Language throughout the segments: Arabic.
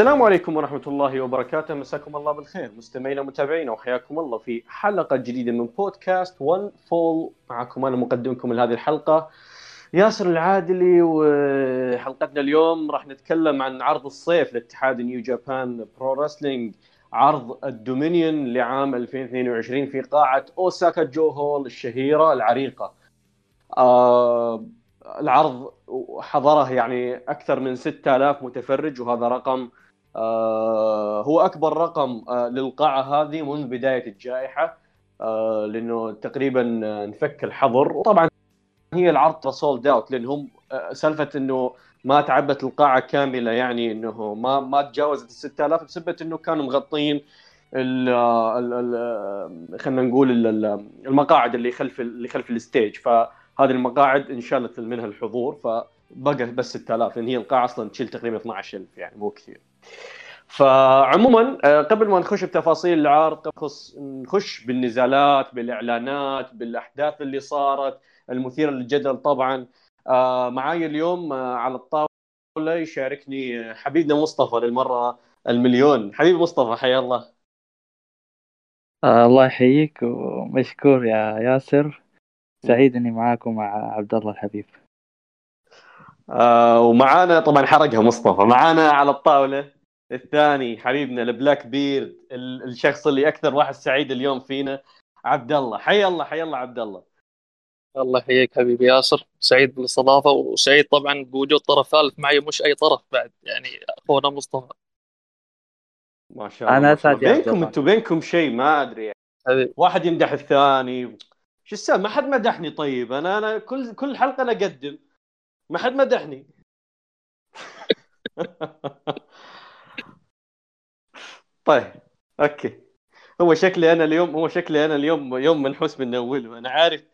السلام عليكم ورحمة الله وبركاته. مساكم الله بالخير. مستمعينا ومتابعينا وحياكم الله في حلقة جديدة من بودكاست One Fall معكم أنا مقدمكم لهذه الحلقة ياسر العادلي وحلقتنا اليوم راح نتكلم عن عرض الصيف لاتحاد New Japan Pro Wrestling عرض ال Dominion لعام 2022 في قاعة أوساكا جو Hall الشهيرة العريقة. آه العرض حضره يعني أكثر من 6000 متفرج وهذا رقم هو أكبر رقم آه للقاعة هذه منذ بداية الجائحة آه لأنه تقريبا نفك الحظر وطبعا هي العرض sold out لأنهم آه سالفة إنه ما تعبت القاعة كاملة يعني إنه ما ما تجاوزت ال 6000 بسبب إنه كانوا مغطين خلينا نقول المقاعد اللي خلف اللي خلف الستيج ف هذه المقاعد انشالت منها الحضور فبقى بس 6000 لأن هي القاعة أصلا تشيل تقريبا 12000 يعني مو كثير. فعموما آه، قبل ما نخش بتفاصيل العرض نخش بالنزالات بالإعلانات بالأحداث اللي صارت المثيره للجدل طبعا. آه، معاي اليوم آه، على الطاولة يشاركني حبيبنا مصطفى للمرة المليون. حبيبي مصطفى حيا الله. الله يحييك ومشكور يا ياسر. سعيد إني معاكم مع عبد الله الحبيب. آه ومعانا طبعا حرقها مصطفى. معانا على الطاولة الثاني حبيبنا البلاك بيرد الشخص اللي أكثر واحد سعيد اليوم فينا عبد الله. حي الله حي الله عبد الله. الله يحييك حبيبي ياسر. سعيد بالاستضافة وسعيد طبعا بوجود طرف ثالث معي مش أي طرف بعد يعني أخونا مصطفى. ما شاء الله أنا اسعد بينكم أنتم بينكم شيء؟ ما أدري. يعني. واحد يمدح الثاني. شو السالفة؟ ما حد مدحني طيب. أنا أنا كل كل حلقة أنا أقدم. ما حد مدحني. طيب أوكي. هو شكلي أنا اليوم هو شكلي أنا اليوم يوم منحوس من أوله أنا عارف.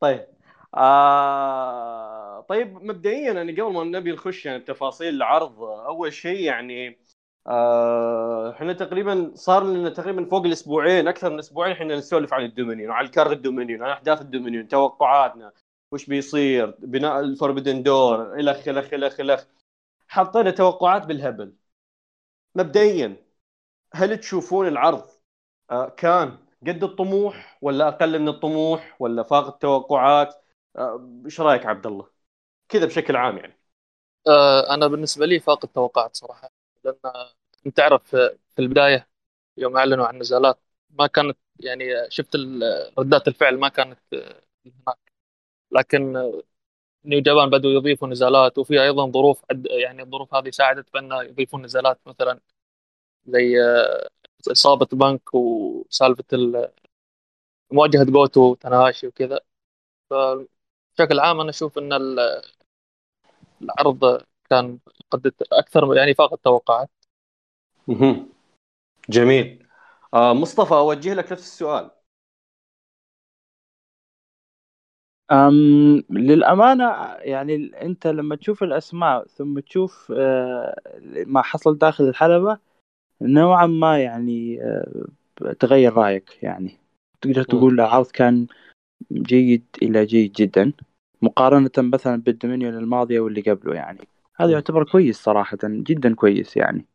طيب آه طيب مبدئيا يعني قبل ما نبي نخش يعني تفاصيل العرض أول شيء يعني آه، إحنا تقريبا صار لنا تقريبا فوق الأسبوعين أكثر من أسبوعين إحنا نسولف عن ال Dominion وعن ال card ال Dominion عن أحداث ال Dominion توقعاتنا. وش بيصير؟ بناء ال Forbidden Door الخ الخ الخ الخ حطينا توقعات بالهبل. مبدئيا هل تشوفون العرض؟ آه، كان قد الطموح ولا أقل من الطموح ولا فاق التوقعات؟ آه، إيش رأيك عبد الله؟ كذا بشكل عام يعني. أنا بالنسبة لي فاق التوقعات صراحة لأن أنت تعرف في البداية يوم أعلنوا عن النزالات ما كانت يعني شفت ردات الفعل ما كانت هناك. لكن نيو جابان بدوا يضيفوا نزالات وفي أيضا ظروف يعني الظروف هذه ساعدت بأن يضيفون نزالات مثلا زي اصابه بنك وسالفة مواجهة جوتو وتناشي وكذا. فبشكل عام أنا أشوف أن العرض كان قد أكثر يعني فاق التوقعات. جميل. آه مصطفى أوجه لك نفس السؤال. أم للأمانة يعني أنت لما تشوف الأسماء ثم تشوف آه ما حصل داخل الحلبة نوعا ما يعني آه تغير رأيك يعني. تقدر تقول العرض كان جيد إلى جيد جدا مقارنة مثلا بال Dominion الماضية واللي قبله يعني. هذا يعتبر كويس صراحة جدا كويس يعني.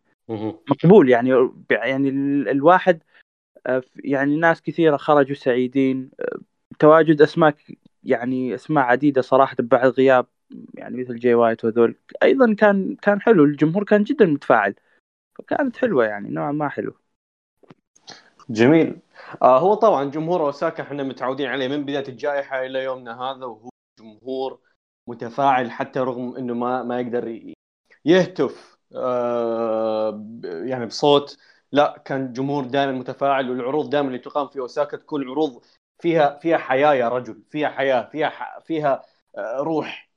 مقبول يعني يعني الواحد آه، يعني ناس كثيرة خرجوا سعيدين آه، تواجد أسماء يعني أسماء عديدة صراحة بعد غياب يعني مثل جاي وايت وذول أيضا كان كان حلو الجمهور كان جدا متفاعل. فكانت حلوة يعني نوعا ما حلو. جميل. آه هو طبعا جمهور أوساكا إحنا متعودين عليه من بداية الجائحة إلى يومنا هذا وهو جمهور متفاعل حتى رغم إنه ما ما يقدر يهتف آه، يعني بصوت. لا كان جمهور دائما متفاعل والعروض دائما اللي تقام في أوساكا تكون عروض فيها فيها حياة يا رجل فيها حياة فيها فيها آه، روح.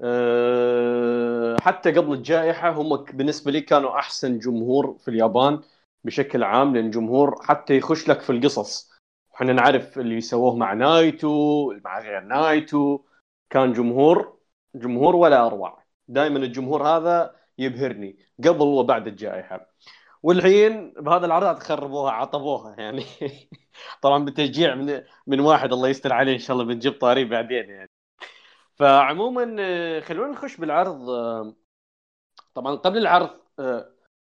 آه، حتى قبل الجائحة هم بالنسبة لي كانوا أحسن جمهور في اليابان بشكل عام لأن جمهور حتى يخش لك في القصص. إحنا نعرف اللي سووه مع نايتو مع غير نايتو. كان جمهور جمهور ولا أروع. دائما الجمهور هذا يبهرني قبل وبعد الجائحة. والحين بهذا العرض خربوها عطبوها يعني. طبعا بالتشجيع من من واحد الله يستر عليه إن شاء الله بنجيب طاري بعدين يعني. فعموما خلونا نخش بالعرض طبعا قبل العرض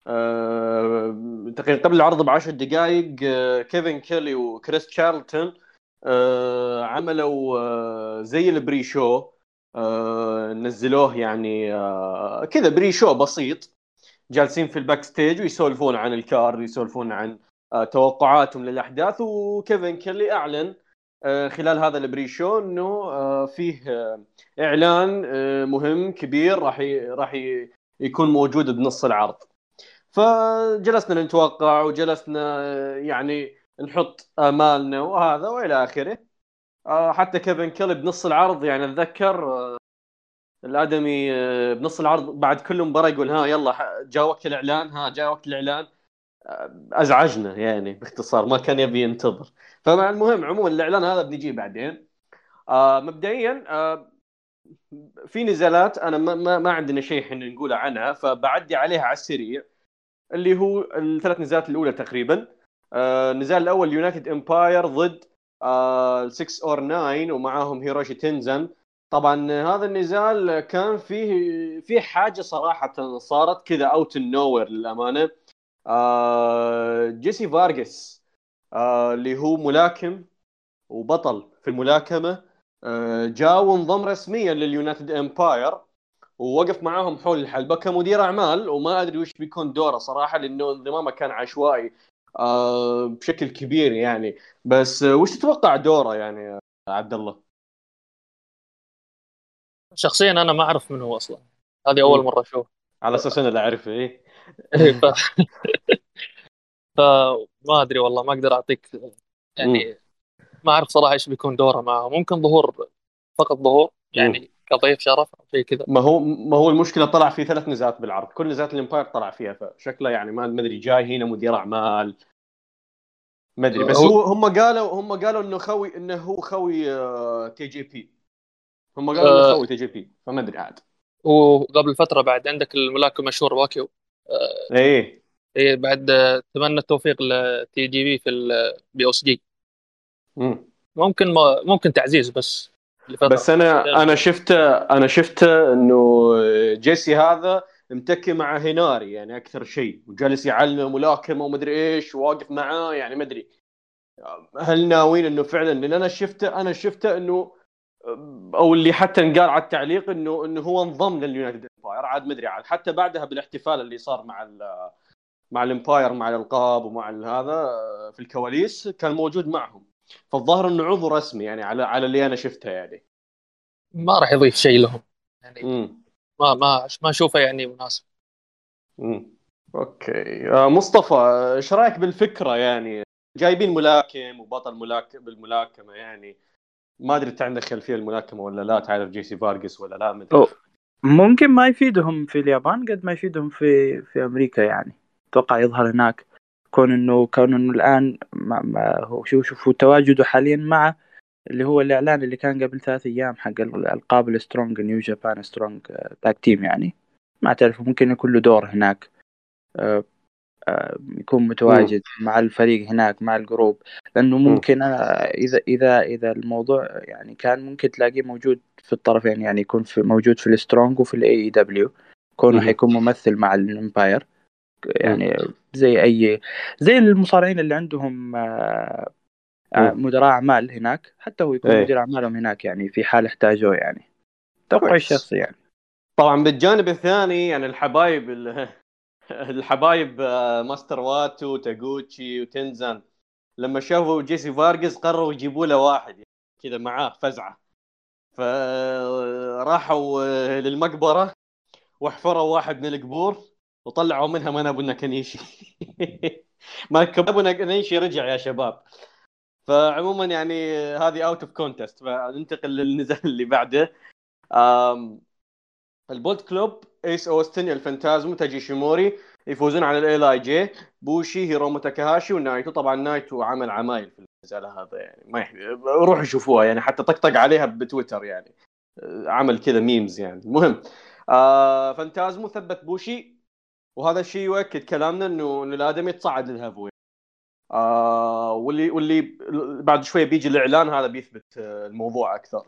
آه، تقريبا قبل العرض بعشر دقائق آه، كيفن كيلي وكريس تشارلتون آه، عملوا آه، زي ال pre-show آه، نزلوه يعني آه، كذا pre-show بسيط. جالسين في ال backstage ويسولفون عن ال card ويسولفون عن آه، توقعاتهم للأحداث وكيفن كيلي أعلن آه، خلال هذا البري شو إنه آه، فيه إعلان مهم كبير راح راح يكون موجود بنص العرض. فجلسنا نتوقع وجلسنا يعني نحط آمالنا وهذا وإلى آخره. حتى كيفن كيلي بنص العرض يعني أتذكر الأدمي آه، بنص العرض بعد كل مباراة يقول ها يلا جاء وقت الإعلان ها جاء وقت الإعلان. آه، أزعجنا يعني باختصار ما كان يبي ينتظر. فمع المهم عموما الإعلان هذا بنجي بعدين. آه، مبدئيا في نزالات أنا ما, ما, ما عندنا شيء إحنا نقوله عنها فبعدي عليها على السريع اللي هو الثلاث نزالات الأولى تقريبا. النزال الأول United Empire ضد آه 6 or 9 ومعاهم هيروشي تنزان طبعا هذا النزال كان فيه في حاجة صراحة صارت كذا out of nowhere للأمانة آه جيسي فارغس آه اللي هو ملاكم وبطل في الملاكمة آه جاء وانضم رسميا لليونايتد امباير ووقف معاهم حول الحلبة كمدير أعمال وما أدري وش بيكون دوره صراحة لأنه انضمامه كان عشوائي آه بشكل كبير يعني بس آه وش تتوقع دوره يعني عبد الله؟ شخصيا أنا ما أعرف من هو أصلا. هذه أول مم. مرة أشوف على أساس أنا اللي أعرفه إيه. ف... فما أدري والله ما أقدر أعطيك يعني ما أعرف صراحة إيش بيكون دوره معه. ممكن ظهور فقط ظهور يعني كضيف شرف أو شيء كذا. ما هو ما هو المشكلة طلع في ثلاث نزالات بالعرض. كل نزالات الإمباير طلع فيها فشكله يعني ما أدري جاي هنا مدير أعمال. ما أدري بس هو- هم قالوا هم قالوا إنه خوي إنه هو خوي TJP هم قالوا آه. خوي TJP فما أدري عاد. وقبل فترة بعد عندك الملاكم المشهور باكيو إيه. إيه بعد آه، تمنى التوفيق ل TJP في ال BOSJ. مم. ممكن ما ممكن تعزيز بس لفترة. بس أنا أنا شفت أنا شفت إنه جيسي هذا متكي مع هيناري يعني أكثر شيء. وجالس يعلمه ملاكمه ومدري إيش وواقف معاه يعني ما أدري. هل ناويين إنه فعلا؟ لأن أنا شفته أنا شفته إنه أو اللي حتى انقال على التعليق انه إنه هو انضم لليونايتد إمباير. عاد ما أدري عاد. حتى بعدها بالإحتفال اللي صار مع مع الإمباير مع الألقاب ومع هذا في الكواليس كان موجود معهم. فالظاهر إنه عضو رسمي يعني على على اللي أنا شفته يعني. ما راح يضيف شيء لهم. يعني ما ما ما أشوفه يعني مناسب. امم okay. آه مصطفى إيش رأيك بالفكرة يعني؟ جايبين ملاكم وبطل ملاكم بالملاكمة يعني. ما أدري أنت عندك خلفية الملاكمة ولا لا تعرف جيسي فارجس ولا لا أوه. ممكن ما يفيدهم في اليابان قد ما يفيدهم في في أمريكا يعني. أتوقع يظهر هناك. كون إنه كون إنه الآن ما ما هو شو شوفوا تواجده حاليا مع اللي هو الإعلان اللي كان قبل ثلاث أيام حق الألقاب ال Strong New Japan Strong tag team يعني. ما تعرف ممكن يكون له دور هناك. آه، يكون متواجد مع الفريق هناك مع ال group. لأنه ممكن إذا إذا إذا الموضوع يعني كان ممكن تلاقيه موجود في الطرفين يعني يكون في موجود في ال Strong وفي ال AEW كونه. حيكون ممثل مع ال Empire. يعني زي أي زي المصارعين اللي عندهم آه، آه،. مدراء أعمال هناك. حتى هو يكون إيه. مدير أعمالهم هناك يعني في حال احتاجوه يعني. توقعي. الشخصي يعني. طبعا بالجانب الثاني يعني الحبايب ال- الحبايب آه، ماستر واتو تاغوتشي وتنزان لما شافوا جيسي فارجس قرروا يجيبوا له واحد يعني كذا معاه فزعة. فراحوا آه، للمقبرة وحفروا واحد من القبور وطلعوا منها منابو ناكانيشي منابو ناكانيشي رجع يا شباب. فعموما يعني هذه out of context فننتقل للنزال اللي بعده. آم، ال Bullet Club إيس أوستن الفانتازمو تايجي إيشيموري يفوزون على ال LIJ. بوشي هيرومو تاكاهاشي ونايتو. طبعا نايتو عمل عمايل في النزال هذا يعني ما. روحوا شوفوها يعني حتى طقطق عليها بتويتر يعني. عمل كذا memes يعني. المهم آه فانتازمو ثبت بوشي. وهذا الشيء يؤكد كلامنا إنه انه الادمي تصعد لل heavy آه واللي واللي بعد شوية بيجي الإعلان هذا بيثبت آه، الموضوع أكثر.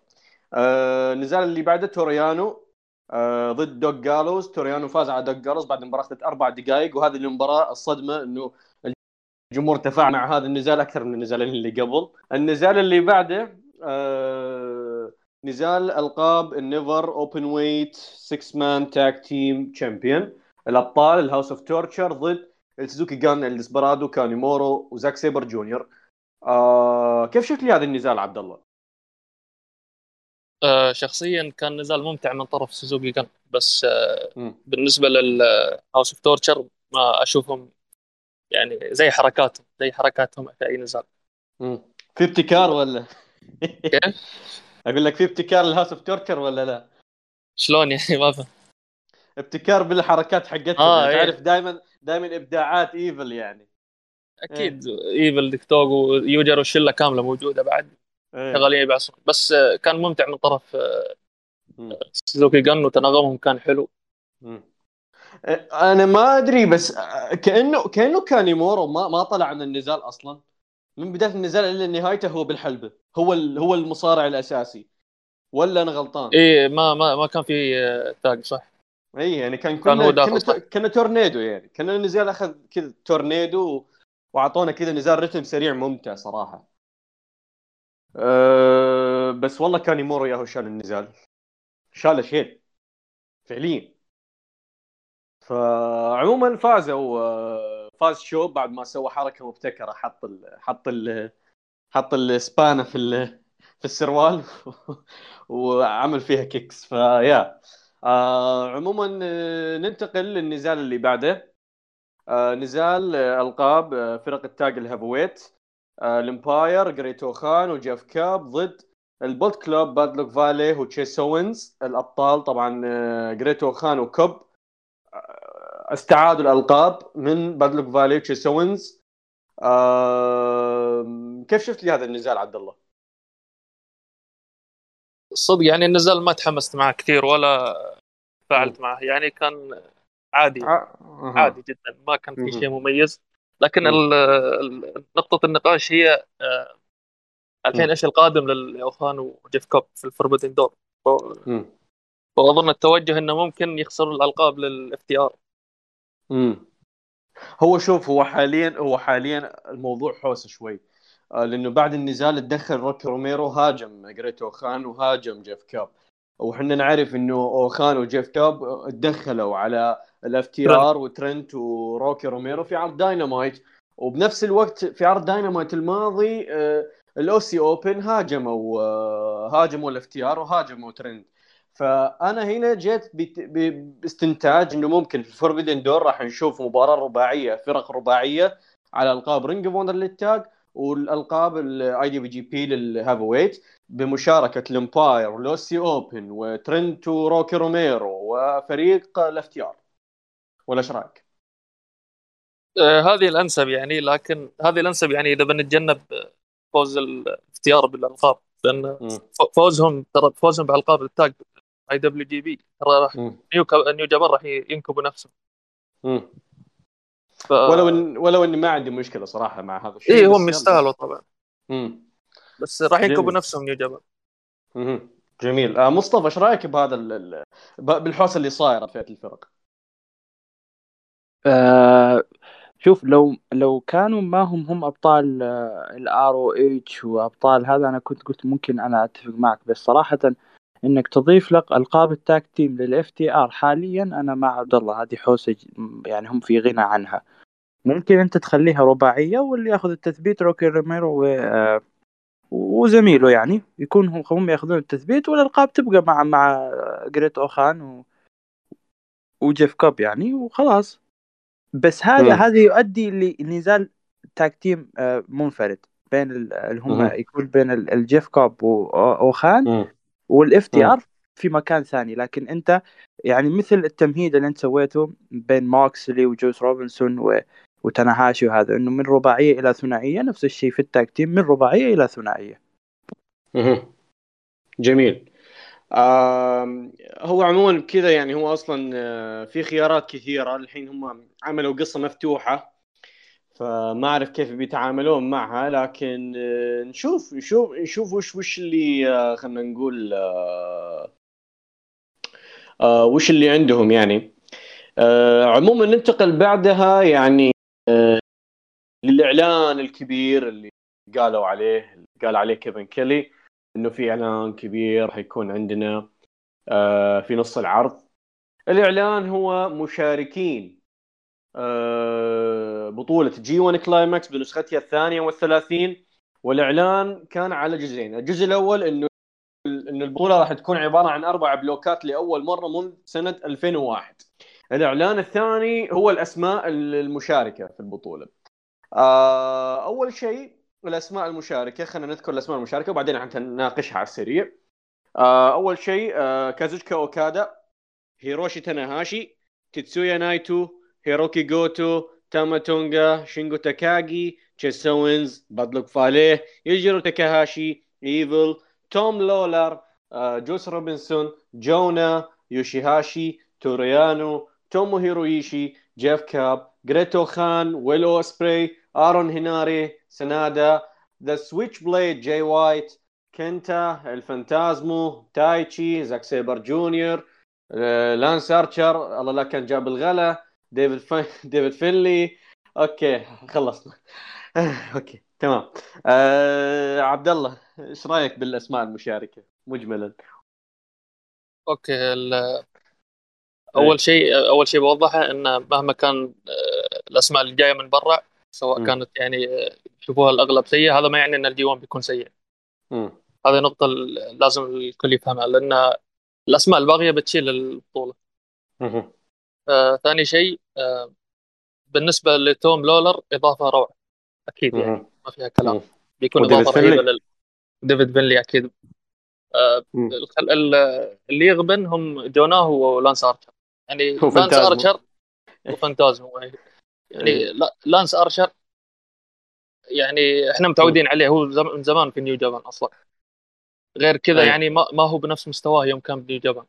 آه النزال اللي بعده توريانو. آه ضد دوك جالوز توريانو فاز على دوك جالوز بعد المباراه اخذت أربع دقائق وهذه المباراة الصدمة إنه الجمهور تفاعل مع هذا النزال أكثر من النزالين اللي قبل. النزال اللي بعده آه نزال ألقاب ال NEVER Openweight 6 man tag team champion الأبطال ال House of Torture ضد السوزوكي جن الدسبرادو كانيمورو وزاك سيبر جونيور آه كيف شفت لي هذا النزال عبد الله؟ آه شخصيا كان نزال ممتع من طرف سوزوكي جن بس آه. بالنسبة لل House of Torture ما أشوفهم يعني زي حركاتهم زي حركاتهم في أي نزال. في ابتكار ولا؟ كيف؟ أقول لك في ابتكار لل House of Torture ولا لا؟ شلون يعني ما فهم ابتكار بالحركات حقتهم آه، يعني إيه. تعرف دائما دائما إبداعات إيفل يعني أكيد إيفل ديك توغو ويوجيرو والشله كاملة موجودة بعد إيه. شغالين يبعثون بس آه، كان ممتع من طرف آه،. سوزوكي جن وتناغمهم كان حلو مم. أنا ما أدري بس كأنه كأنه كانيمورو ما ما طلع عن النزال أصلا من بداية النزال إلى نهايته هو بالحلبه هو ال- هو المصارع الأساسي ولا أنا غلطان؟ إيه ما ما ما كان في آه، tag صح إي يعني كان كان كنا صح. كنا تورنيدو يعني كان النزال أخذ كذا تورنيدو وأعطونا كذا نزال رتم سريع ممتع صراحة أه بس والله كان يمر ياهو شال النزال. شاله شيل. فعليا. فعموما فازوا فاز شو بعد ما سوى حركة مبتكرة حط ال حط ال حط السبانه في في السروال وعمل فيها كيكس. فيا آه عموما آه، ننتقل للنزال اللي بعده. آه نزال ألقاب آه، فرق ال tag ال heavyweight. آه ال Empire جريت أوخان وجيف كوب ضد ال Bullet Club بادلوك فالي وتشيس أوينز. الأبطال طبعا آه، جريت أوخان وكوب آه، استعادوا الألقاب من بادلوك فالي وتشيس أوينز. آه كيف شفت لي هذا النزال عبد الله؟ الصدق يعني النزال ما تحمست معه كثير ولا تفاعلت معه. يعني كان عادي. عادي جدا. ما كان. في شيء مميز. لكن نقطة النقاش هي آه، الحين. إيش القادم للاوخان وجيف كوب في ال Forbidden Door. وأظن التوجه إنه ممكن يخسروا الألقاب لل FTR هو شوف هو حاليا هو حاليا الموضوع حوسه شوي. آه، لأنه بعد النزال تدخل روكي روميرو هاجم جريت أوخان وهاجم جيف كوب وحنا نعرف إنه أوخان وجيف كوب تدخلوا على ال FTR وترنت وروكي روميرو في عرض داينامايت. وبنفس الوقت في عرض داينامايت الماضي ال Aussie Open هاجموا آه، هاجموا ال FTR وهاجموا ترنت. فأنا هنا جيت باستنتاج إنه ممكن في ال Forbidden Door راح نشوف مباراة رباعية فرق رباعية على ألقاب Ring of Honor لل tag والألقاب ال IWGP لل heavyweight بمشاركة ال Empire وال Aussie Open وترنت وروكي روميرو وفريق ال FTR ولا إيش رأيك؟ آه، هذه الأنسب يعني لكن هذه الأنسب يعني إذا بنتجنب فوز ال FTR بالألقاب لأن فوزهم ترى فوزهم بالالقاب التاج اي دبليو جي بي ترى راح. New New Japan راح ينكبوا نفسهم. ف... ولو ان ولو إني ما عندي مشكلة صراحة مع هذا الشيء بس هم. يستاهلوا طبعا. بس راح ينكبوا. نفسهم New Japan مهم. جميل آه مصطفى إيش رأيك بهذا ال- ال- ب- بالحوسه اللي صايره في الفرق؟ آه شوف لو لو كانوا ما هم هم أبطال ال ROH وأبطال هذا أنا كنت قلت ممكن أنا أتفق معك بس صراحة إنك تضيف لك ألقاب ال tag team لل FTR حاليا أنا مع عبد الله هذه حوسه يعني هم في غنى عنها ممكن أنت تخليها رباعية واللي ياخذ التثبيت روكي روميرو و آه، وزميله يعني يكون هم هم ياخذون التثبيت والالقاب تبقى مع مع جريت أوخان و... وجيف كوب يعني وخلاص بس هذا مم. هذا يؤدي لنزال tag team آه، منفرد بين ال- اللي هم. يكون بين ال- الجيف كوب واوخان. وال FTR في مكان ثاني لكن أنت يعني مثل التمهيد اللي أنت سويته بين موكسلي وجوس روبنسون و... وتناهاشي وهذا إنه من رباعية إلى ثنائية نفس الشيء في ال tag team من رباعية إلى ثنائية مهم. جميل. هو عموما كذا يعني هو أصلا آه، في خيارات كثيرة. الحين هم عملوا قصة مفتوحة فما أعرف كيف بيتعاملون معها لكن آه، نشوف نشوف نشوف وش وش اللي آه، خلينا نقول وش اللي عندهم يعني. عموما ننتقل بعدها يعني للإعلان الكبير اللي قالوا عليه قال عليه كيفن كيلي. إنه في إعلان كبير حيكون عندنا آه في نص العرض. الإعلان هو مشاركين آه بطولة G1 Climax بنسختها الثانية والثلاثين. والإعلان كان على جزئين. الجزء الأول إنه إنه البطولة راح تكون عبارة عن أربع بلوكات لأول مرة منذ سنة 2001 الإعلان الثاني هو الأسماء المشاركة في البطولة. آه، أول شيء الاسماء المشاركة خلينا نذكر الأسماء المشاركة وبعدين حنناقشها على السريع. آه، أول شيء آه، كازوتشيكا أوكادا هيروشي تاناهاشي تيتسويا نايتو هيروكي جوتو تاما تونغا شينجو تاكاغي تشيس اوينز باد لاك فاليه يوجيرو تاكاهاشي إيفل توم لولر آه، جوس روبنسون جونا يوشيهاشي تورو يانو توموهيرو إيشي جيف كوب جريت أوخان ويل أوسبري ارون هيناري سنادا The Switchblade جاي وايت كنتا الفانتازمو تايتشي زاك سيبر جونيور لانس ارشر الله لا كان جاب الغلا ديفيد ف... ديفيد فينلي okay خلصنا. okay تمام. آه عبد الله إيش رأيك بالأسماء المشاركة؟ مجملا. okay ال- أول شيء أول شيء بوضحه ان مهما كان آه، الأسماء اللي جاية من برا سواء مم. كانت يعني آه، يشوفوها الأغلب سيء هذا ما يعني إن G1 بيكون سيء. هذه نقطة لازم الكل يفهمها لأن الأسماء الباقية بتشيل البطولة. آه ثاني شيء آه بالنسبة لتوم لولر إضافة روعة أكيد يعني مم. ما فيها كلام مم. بيكون إضافة رهيبة؟ لل ديفيد فينلي أكيد آه اللي يغبن هم جوناه ولانس أرشر يعني لانس. أرشر وفانتازمو يعني إيه. لا لانس أرشر يعني إحنا متعودين عليه هو من زمان في New Japan أصلا غير كذا أي. يعني ما, ما هو بنفس مستواه يوم كان ب New Japan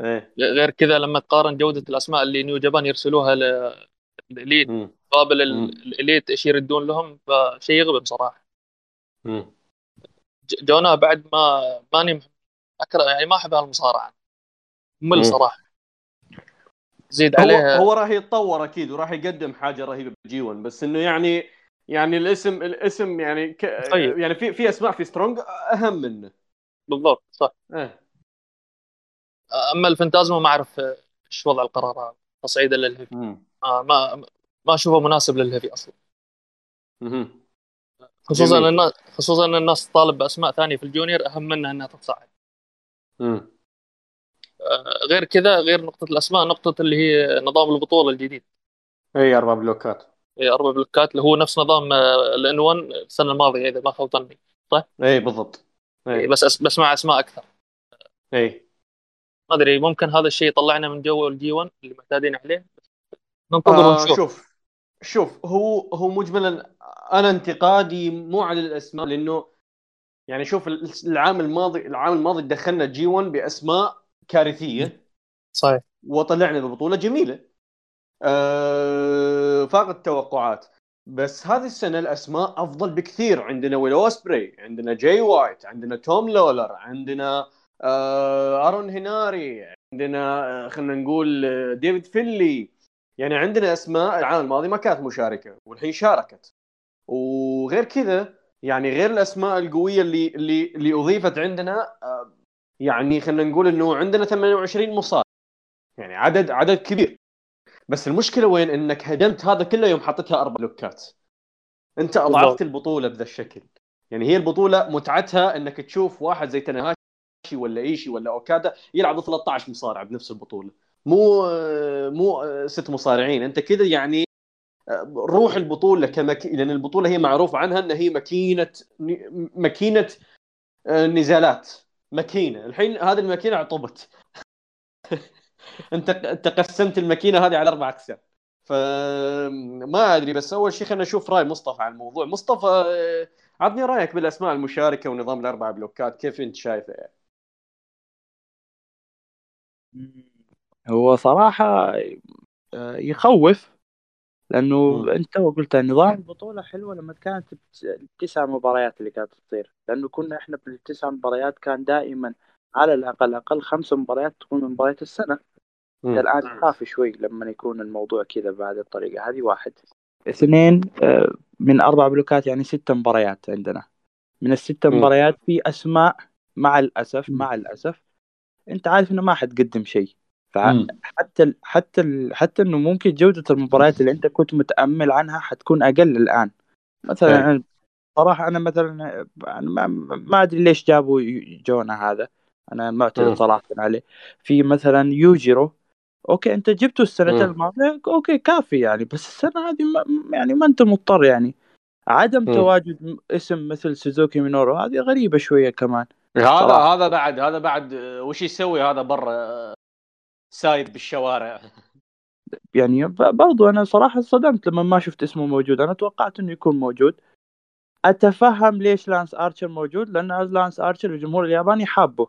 إيه غير كذا لما تقارن جودة الأسماء اللي New Japan يرسلوها لل Elite. مقابل. ال Elite إيش يردون لهم فشيء يغبن صراحة جونا بعد ما ماني اكره يعني ما أحب هالمصارعة. مل صراحة زيد هو عليها هو راح يتطور أكيد وراح يقدم حاجة رهيبة بال G1 بس إنه يعني يعني الاسم الاسم يعني ك... طيب. يعني في في أسماء في Strong أهم منه بالضبط صح إيه أما الفانتازمو ما أعرف إيش وضع القرار تصعيده لل heavy مم. آه ما ما أشوفه مناسب لل heavy أصلا مهم. خصوصا جميل. الناس خصوصا إن الناس تطالب بأسماء ثانية في ال junior أهم منها إنها تتصعد مم. آه غير كذا غير نقطة الأسماء نقطة اللي هي نظام البطولة الجديد. إي أربع بلوكات. هي أربع بلوكات اللي هو نفس نظام ال N1 السنة الماضية إذا ما خاب ظني إي بالضبط. إي. بس أس- بس مع أسماء أكثر. إي. ما أدري ممكن هذا الشيء يطلعنا من جو ال G1 اللي معتادين عليه؟ ننتظر آه ونشوف. شوف. شوف هو هو مجملا أنا انتقادي مو على الأسماء لأنه يعني شوف العام الماضي العام الماضي دخلنا G1 بأسماء كارثية. صحيح. وطلعنا ببطوله جميلة. أه فاقت التوقعات. بس هذه السنة الأسماء أفضل بكثير. عندنا ويل أوسبري عندنا جاي وايت عندنا توم لولر عندنا آه أرون هيناري عندنا آه، خلينا نقول آه، ديفيد فينلي يعني عندنا أسماء العام الماضي ما كانت مشاركة والحين شاركت. وغير كذا يعني غير الأسماء القوية اللي اللي اللي أضيفت عندنا آه، يعني خلينا نقول إنه عندنا 28 مصارع يعني عدد عدد كبير. بس المشكلة وين؟ إنك هدمت هذا كله يوم حطيتها أربع لوكات. أنت أضعفت. البطولة بذا الشكل. يعني هي البطولة متعتها إنك تشوف واحد زي تناهاشي ولا إيشي ولا أوكادا يلعبوا 13 مصارع بنفس البطولة. مو مو ست مصارعين. أنت كذا يعني روح البطولة كمك... لأن البطولة هي معروف عنها إن هي ماكينة ماكينة نزالات. ماكينة. الحين هذه الماكينة عطبت. انت انت قسمت الماكينة هذه على أربع أقسام. فما أدري بس أول شيء خلينا نشوف رأي مصطفى عن الموضوع. مصطفى آه، عطني رأيك بالأسماء المشاركة ونظام الأربع بلوكات. كيف أنت شايفه؟ يعني؟ هو صراحة آه، يخوف. لأنه مم. أنت قلت نظام البطولة حلوة لما كانت التسع مباريات اللي كانت تصير لأنه كنا إحنا بالتسع مباريات كان دائما على الاقل أقل خمس مباريات تكون من مباريات السنة مم. الآن تخاف شوي لما يكون الموضوع كذا بهذه الطريقة هذه واحد اثنين آه، من أربع بلوكات يعني ست مباريات عندنا من الست. مباريات في أسماء مع الاسف. مع الأسف أنت عارف إنه ما حتقدم شيء. فحتى ال حتى ال حتى إنه ممكن جودة المباريات اللي أنت كنت متأمل عنها حتكون أقل الآن إيه. مثلا أنا- صراحة أنا مثلا أنا ما, ما أدري ليش جابوا جونا هذا أنا. معترض صراحة عليه في مثلا يوجيرو okay أنت جبته السنة. الماضية okay كافي يعني بس السنة هذه ما يعني ما أنت مضطر يعني عدم مم. تواجد م- اسم مثل سوزوكي مينورو هذه غريبة شوية كمان هذا صراحة. هذا بعد هذا بعد آه، وش يسوي هذا برا ساير بالشوارع. يعني برضو أنا صراحة صدمت لما ما شفت اسمه موجود. أنا توقعت إنه يكون موجود. أتفهم ليش لانس آرشر موجود لأن لانس آرشر الجمهور الياباني حابه.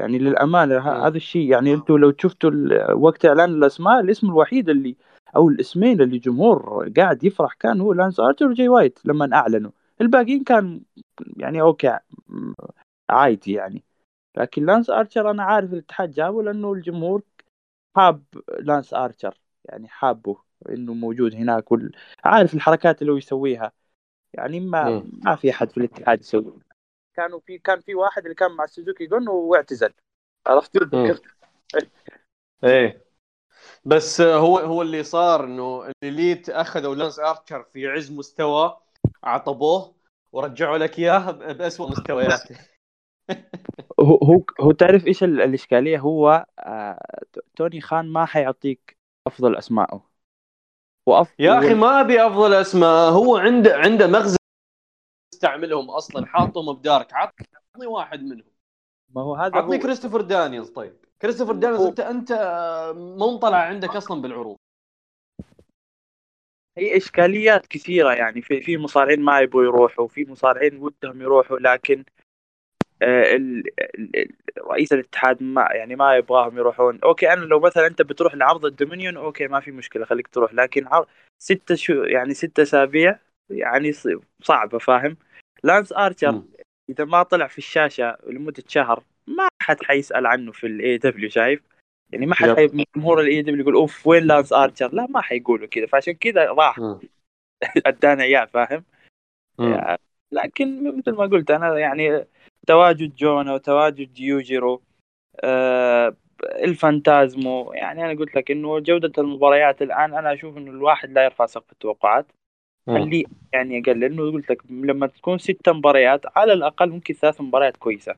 يعني للأمانة. هذا الشيء يعني أنتم لو شفتوا وقت إعلان الأسماء الاسم الوحيد اللي أو الاسمين اللي الجمهور قاعد يفرح كان هو لانس آرشر وجاي وايت لما أعلنوا. الباقيين كان يعني okay عادي يعني. لكن لانس آرشر أنا عارف الاتحاد جابه لأنه الجمهور حاب لانس ارشر يعني حابه إنه موجود هناك وال... عارف الحركات اللي هو يسويها. يعني ما مم. ما في أحد في الاتحاد يسوي. كانوا في كان في واحد اللي كان مع سوزوكي gun واعتزل. عرفت. إيه. بس هو هو اللي صار إنه ال Elite أخذوا لانس ارشر في عز مستوى عطبوه ورجعوا لك إياه باسوء مستوياته هو هو هو تعرف إيش ال- الإشكالية؟ هو آه توني خان ما حيعطيك أفضل اسمائه وأف... يا أخي ما أبي أفضل أسماء. هو عنده عنده مغزى يستعملهم أصلا. حاطهم ب Dark. عطني واحد منهم. ما هو هذا عطني هو. كريستوفر دانييلز طيب. كريستوفر دانييلز انت أنت آه، مو مطلع عندك أصلا بالعروض. هي إشكاليات كثيرة يعني. في في مصارعين ما يبغوا يروحوا في مصارعين ودهم يروحوا لكن رئيس الاتحاد ما يعني ما يبغاهم يروحون. okay أنا لو مثلا أنت بتروح لعرض الدومينيون okay ما في مشكلة خليك تروح. لكن عرض ستة show يعني ستة أسابيع يعني صعبة فاهم؟ لانس ارشر. إذا ما طلع في الشاشة لمدة شهر ما حد حيسأل عنه في ال AEW شايف؟ يعني ما حد جمهور ال AEW يقول أوف وين لانس ارشر لا ما حيقولوا كذا فعشان كذا راح. ادانا إياه فاهم. يعني لكن مثل ما قلت أنا يعني تواجد جونا وتواجد يوجيرو آه الفانتازمو. يعني أنا قلت لك إنه جودة المباريات الآن أنا أشوف إنه الواحد لا يرفع سقف التوقعات. خليه يعني أقل لأنه قلت لك لما تكون ست مباريات على الأقل ممكن ثلاث مباريات كويسة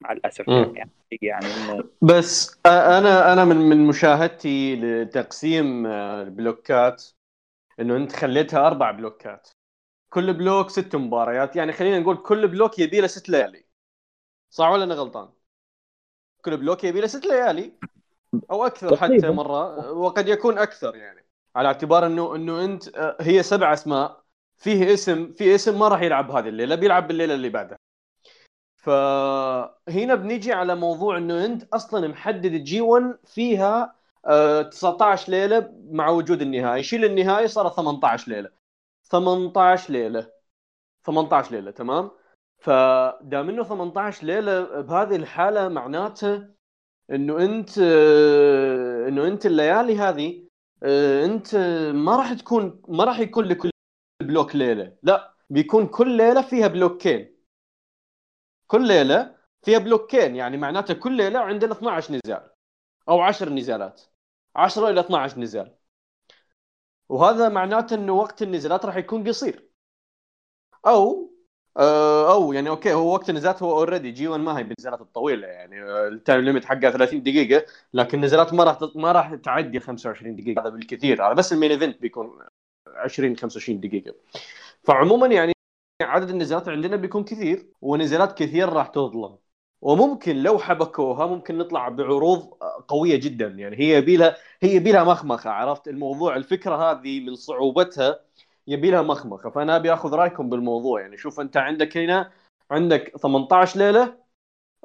مع الأسف. مم. يعني يعني إنه بس أنا أنا من من مشاهدتي لتقسيم آه، البلوكات إنه أنت خليتها أربع block ات. كل block ست مباريات. يعني خلينا نقول كل block يبي له ست ليالي. صح ولا أنا غلطان؟ كل block يبي له ست ليالي. أو أكثر حتى. مرة. وقد يكون أكثر يعني. على اعتبار انه إنه أنت آه، هي سبع أسماء. فيه اسم في اسم ما راح يلعب هذه الليلة. بيلعب بالليلة اللي بعدها. فهنا بنيجي على موضوع إنه أنت أصلا محدد ال G1 فيها آه، 19 ليلة مع وجود النهائي. شيل النهائي صار 18 ليلة. 18 ليلة. 18 ليلة تمام؟ فدام إنه 18 ليلة بهذه الحالة معناته إنه أنت إنه أنت الليالي هذه أنت ما راح تكون ما راح يكون لكل block ليلة. لا بيكون كل ليلة فيها block ين. كل ليلة فيها block ين يعني معناته كل ليلة عندنا 12 نزال أو 10 نزالات. 10 إلى 12 نزال. وهذا معناته إنه وقت النزالات راح يكون قصير. أو أو يعني okay هو وقت النزالات هو already G1 ما هي بالنزالات الطويلة يعني آه، ال time limit حقها 30 دقيقة لكن النزالات ما راح ما راح تعدي 25 دقيقة هذا بالكثير هذا بس ال main event بيكون 20 25 دقيقة. فعموما يعني عدد النزالات عندنا بيكون كثير ونزالات كثير راح تظلم. وممكن لو حبكوها ممكن نطلع بعروض قوية جدا يعني هي يبيلها هي يبيلها مخمخة عرفت؟ الموضوع الفكرة هذه من صعوبتها يبي لها مخمخة فأنا أبي أخذ رأيكم بالموضوع. يعني شوف أنت عندك هنا عندك 18 ليلة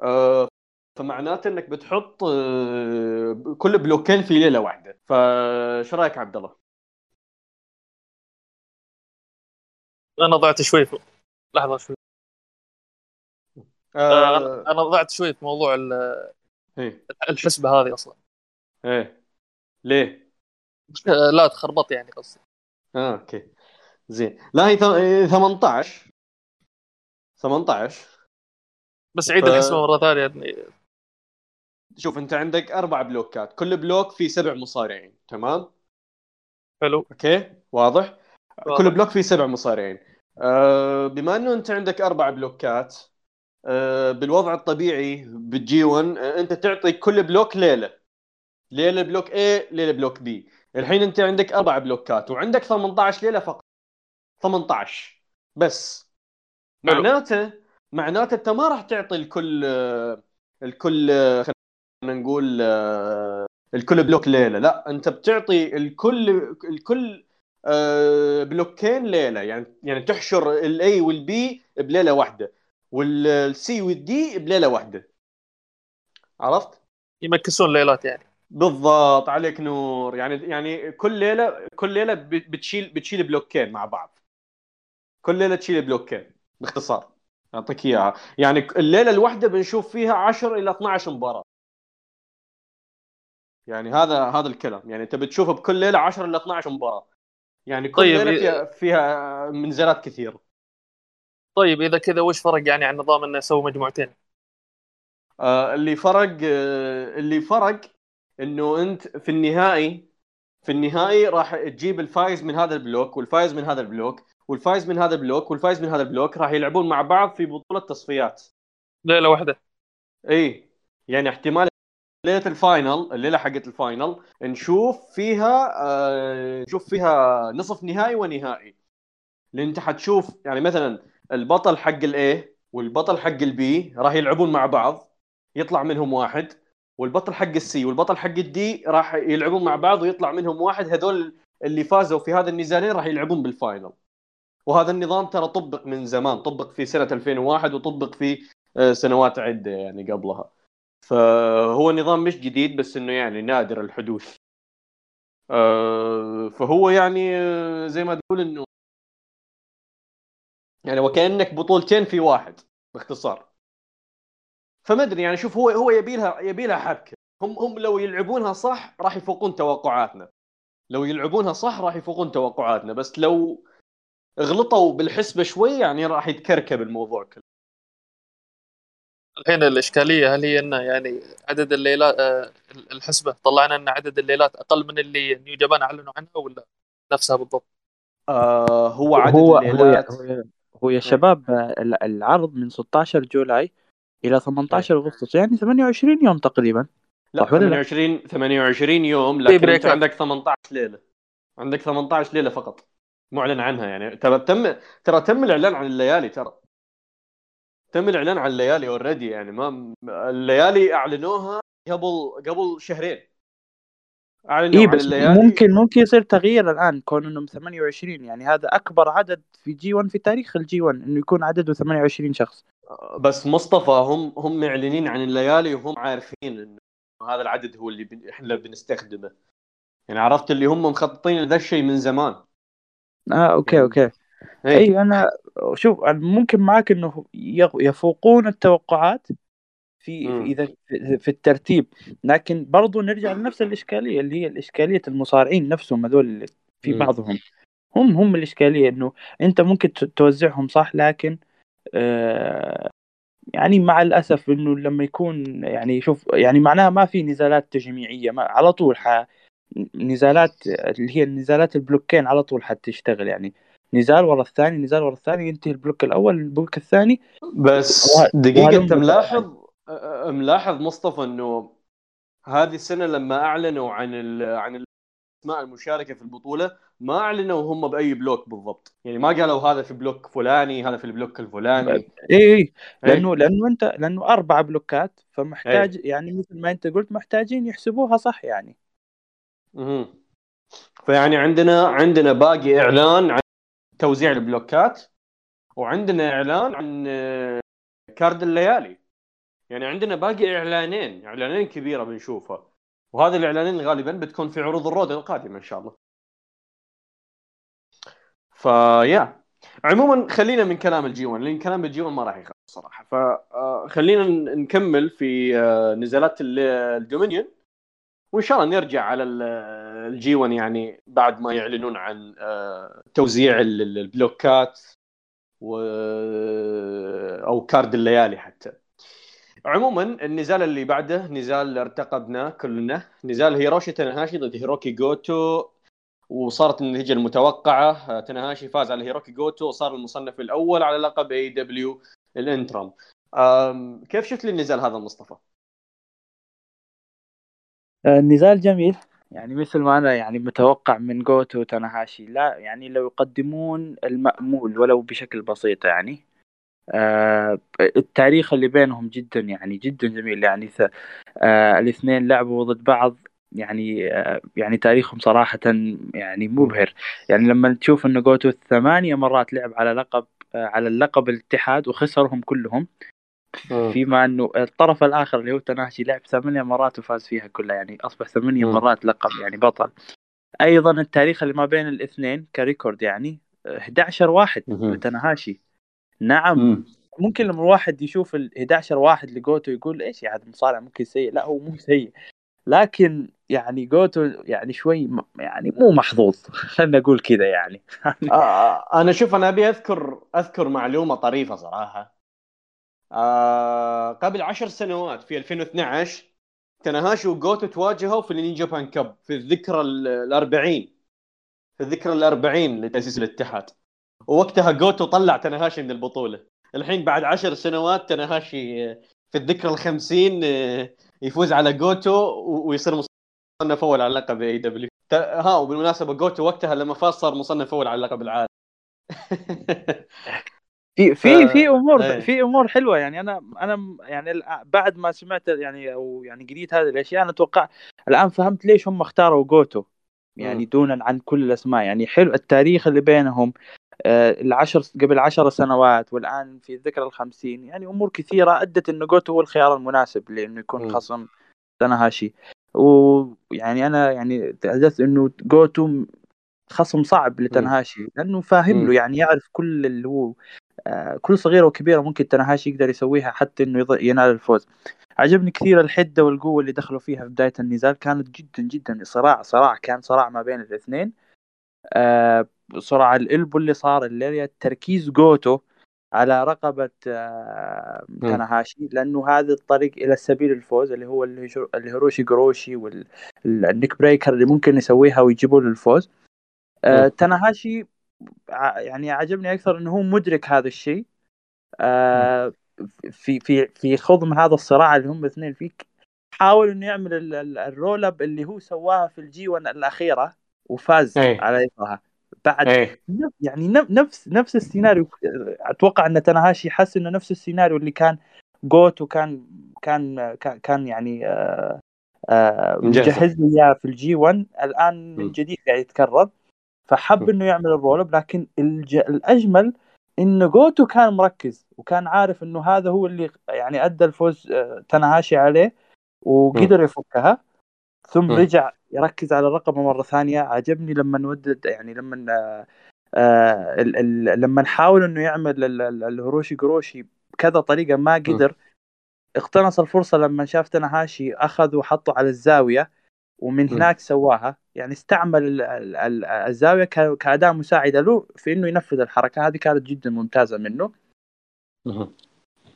آه، فمعناته إنك بتحط آه، كل بلوكين في ليلة واحدة. فايش رأيك عبد الله؟ أنا ضعت شوي في... لحظة شوي. آه، آه أنا ضعت شوي في موضوع إيه. الحسبة هذه أصلا. إيه. ليه؟ لا تخربط يعني قصدي. آه أوكي. زين. لا هي ث- إيه، 18 18 بس عيد ف- الحسبه مرة ثانية. شوف انت عندك أربع block ات. كل block فيه سبع مصارعين. تمام؟ حلو. okay؟ واضح؟ واضح. كل block فيه سبع مصارعين. آه بما إنه أنت عندك أربع block ات آه بالوضع الطبيعي بال G1 آه أنت تعطي كل block ليلة. ليلة block A ليلة block B. الحين أنت عندك أربع block ات. وعندك 18 ليلة فقط. 18 بس حلو. معناته معناته انت ما راح تعطي الكل الكل خلينا نقول الكل block ليلة. لا انت بتعطي الكل الكل آه، block ين ليلة. يعني يعني تحشر ال A وال B بليلة واحدة وال C وال D بليلة واحدة. عرفت؟ ي mix ون ليلات يعني. بالضبط. عليك نور. يعني يعني كل ليلة كل ليلة ب- بتشيل بتشيل block ين مع بعض. كل ليلة تشيل بلوكين باختصار. أعطيك إياها. يعني الليلة الواحدة بنشوف فيها 10 إلى 12 مباراة. يعني هذا هذا الكلام. يعني انت بتشوف بكل ليلة 10 إلى 12 مباراة. يعني كل طيب، ليلة فيها فيها منزلات كثيرة. طيب إذا كذا وش فرق يعني عن نظام إنه يسوي مجموعتين؟ آه اللي فرق آه اللي فرق إنه أنت في النهائي في النهائي راح تجيب الفايز من هذا ال block والفايز من هذا ال block. والفايز من هذا ال block والفايز من هذا ال block راح يلعبون مع بعض في بطولة تصفيات ليلة واحدة. إي يعني احتمال ليلة ال final الليلة حقت ال final نشوف فيها آه نشوف فيها نصف نهائي ونهائي. لأن أنت حتشوف يعني مثلا البطل حق ال A والبطل حق ال B راح يلعبون مع بعض يطلع منهم واحد والبطل حق ال C والبطل حق ال D راح يلعبون مع بعض ويطلع منهم واحد. هذول اللي فازوا في هذا النزالين راح يلعبون بال final. وهذا النظام ترى طبق من زمان طبق في سنة 2001 وطبق في آه، سنوات عدة يعني قبلها. فهو نظام مش جديد بس إنه يعني نادر الحدوث. آه، فهو يعني آه، زي ما تقول إنه يعني وكأنك بطولتين في واحد باختصار. فما أدري يعني شوف هو هو يبي لها يبي لها حبكة. هم هم لو يلعبونها صح راح يفوقون توقعاتنا. لو يلعبونها صح راح يفوقون توقعاتنا. بس لو غلطوا بالحسبة شوي يعني راح يتكركب الموضوع كله الحين الإشكالية هل هي إنه يعني عدد الليلات آه، الحسبة طلعنا إن عدد الليلات أقل من اللي نيو جابان أعلنوا عنها ولا نفسها بالضبط؟ آه هو عدد هو الليلات هو, هو يا شباب ال- العرض من 16 July إلى 18 أغسطس يعني 28 يوم تقريبا لا صح ولا لا؟ 28 28 يوم لكن أنت. عندك 18 ليلة عندك 18 ليلة فقط معلن عنها يعني. ترى تم ترى تم الإعلان عن الليالي ترى. تم الإعلان عن الليالي already يعني. ما الليالي أعلنوها قبل قبل شهرين. أعلنوا عن بس الليالي. ممكن ممكن يصير تغيير الآن كون إنهم 28 يعني هذا أكبر عدد في جي 1 في تاريخ الجي 1 إنه يكون عدده 28 شخص. بس مصطفى هم هم معلنين عن الليالي وهم عارفين إنه هذا العدد هو اللي إحنا بنستخدمه. يعني عرفت اللي هم مخططين لذا الشيء من زمان. آه أوكي يعني- أوكي إيه. اي أنا شوف ممكن معك إنه يفوقون التوقعات في, إذا في- الترتيب لكن برضو نرجع لنفس الإشكالية اللي هي الإشكالية المصارعين نفسهم هذول في. بعضهم هم هم الإشكالية إنه أنت ممكن توزعهم صح لكن آه يعني مع الأسف إنه لما يكون يعني شوف يعني معناها ما في نزالات تجميعية ما على طول ح نزالات اللي هي النزالات البلوكين على طول حتشتغل يعني. نزال ورا الثاني نزال ورا الثاني ينتهي ال block الأول ال block الثاني. بس وهلم أنت ملاحظ ملاحظ مصطفى إنه هذه السنة لما أعلنوا عن ال... عن الأسماء المشاركة في البطولة ما أعلنوا هم بأي block بالضبط. يعني ما قالوا هذا في block فلاني هذا في ال block الفلاني. اي اي إيه. لأنه لأنه انت لأنه أربع بلوكات فمحتاج يعني مثل ما أنت قلت محتاجين يحسبوها صح يعني. مهم. فيعني عندنا عندنا باقي إعلان عن توزيع البلوكات وعندنا إعلان عن آه، card الليالي. يعني عندنا باقي إعلانين إعلانين كبيرة بنشوفها. وهذه الإعلانين غالبا بتكون في عروض ال Road القادمة إن شاء الله. فيا عموما خلينا من كلام الجي 1 لأن كلام الجي 1 ما راح يخلص صراحة. فخلينا نكمل في آه، نزالات ال Dominion. وإن شاء الله نرجع على ال G 1 يعني بعد ما يعلنون عن آه، توزيع البلوكات و أو card الليالي حتى. عموما النزال اللي بعده نزال ارتقبناه كلنا. نزال هيروشي تنهاشي ضد هيروكي جوتو وصارت النتيجة المتوقعة. تنهاشي فاز على هيروكي جوتو وصار المصنف الأول على لقب AEW ال interim كيف شفت النزال هذا مصطفى؟ النزال جميل. يعني مثل ما أنا يعني متوقع من جوتو وتناهاشي لا يعني لو يقدمون المأمول ولو بشكل بسيط يعني آه التاريخ اللي بينهم جدا يعني جدا جميل. يعني آه الاثنين لعبوا ضد بعض يعني آه يعني تاريخهم صراحة يعني مبهر. يعني لما تشوف انه جوتو ثمانية مرات لعب على لقب آه على اللقب الاتحاد وخسرهم كلهم فيما إنه الطرف الآخر اللي هو تناهشي لعب ثمانية مرات وفاز فيها كلها يعني أصبح ثمانية مرات لقب يعني بطل. أيضا التاريخ اللي ما بين الاثنين ك record يعني 11 واحد تناهاشي نعم. مم. ممكن لما الواحد يشوف ال 11 واحد لجوتو يقول إيش يا هذا مصارع ممكن سيء لا هو مو سيء. لكن يعني جوتو يعني شوي يعني مو محظوظ خلينا نقول كذا يعني. آه. أنا شوف أنا أبي أذكر أذكر معلومة طريفة صراحة. آه قبل عشر سنوات في 2012 تناهاشي وجوتو تواجهوا في ال New Japan Cup في الذكرى الأربعين. في الذكرى الأربعين لتأسيس الاتحاد. ووقتها جوتو طلع تناهاشي من البطولة. الحين بعد عشر سنوات تناهاشي في الذكرى الخمسين آه، يفوز على جوتو ويصير مصنف أول على لقب AEW ها وبالمناسبة جوتو وقتها لما فاز صار مصنف أول على لقب العالم. في في في أمور إيه. في أمور حلوة يعني. أنا أنا يعني بعد ما سمعت يعني أو يعني قريت هذه الأشياء أنا أتوقع الآن فهمت ليش هم اختاروا جوتو يعني دونا عن كل الأسماء. يعني حلو التاريخ اللي بينهم آه العشر قبل عشر سنوات والآن في الذكرى الخمسين. يعني أمور كثيرة أدت انه جوتو هو الخيار المناسب لإنه يكون خصم تناهاشي ويعني أنا يعني تحدثت إنه جوتو خصم صعب لتنهاشي لأنه فاهم له يعني يعرف كل اللي هو آه، كل صغيرة وكبيرة ممكن تنهاشي يقدر يسويها حتى إنه ينال الفوز. عجبني كثير الحدة والقوة اللي دخلوا فيها في بداية النزال. كانت جدا جدا صراع صراع كان صراع ما بين الاثنين. آه صراع ال elbow اللي صار اللي تركيز جوتو على رقبة آه تناهاشي لأنه هذا الطريق إلى سبيل الفوز اللي هو ال Ushi Goroshi وال neckbreaker اللي ممكن يسويها ويجيبوا له الفوز آه تناهاشي يعني عجبني أكثر إنه هو مدرك هذا الشيء. آه في في في خضم هذا الصراع اللي هم الاثنين فيه حاول إنه يعمل ال roll up اللي هو سواها في ال G 1 الأخيرة وفاز أي. على اثرها بعد أي. يعني نفس نفس السيناريو. أتوقع إن تناهاشي حس إنه نفس السيناريو اللي كان جوتو كان كان كان يعني آه آه مجهز. لي إياه في ال G 1 الآن من جديد قاعد يتكرر. فحب إنه يعمل ال roll up لكن الج... الأجمل انه جوتو كان مركز وكان عارف إنه هذا هو اللي يعني أدى الفوز آه، تنهاشي عليه وقدر يفكها. ثم رجع يركز على الرقبه مرة ثانية. عجبني لما نودد يعني لما آه, آه، ال... ال... لما نحاول إنه يعمل ال Ushi Goroshi بكذا طريقة ما قدر اقتنص الفرصة لما شاف تنهاشي أخذ وحطه على الزاوية. ومن هناك سواها. يعني استعمل الزاوية كأداة مساعدة له في إنه ينفذ الحركة. هذه كانت جدا ممتازة منه.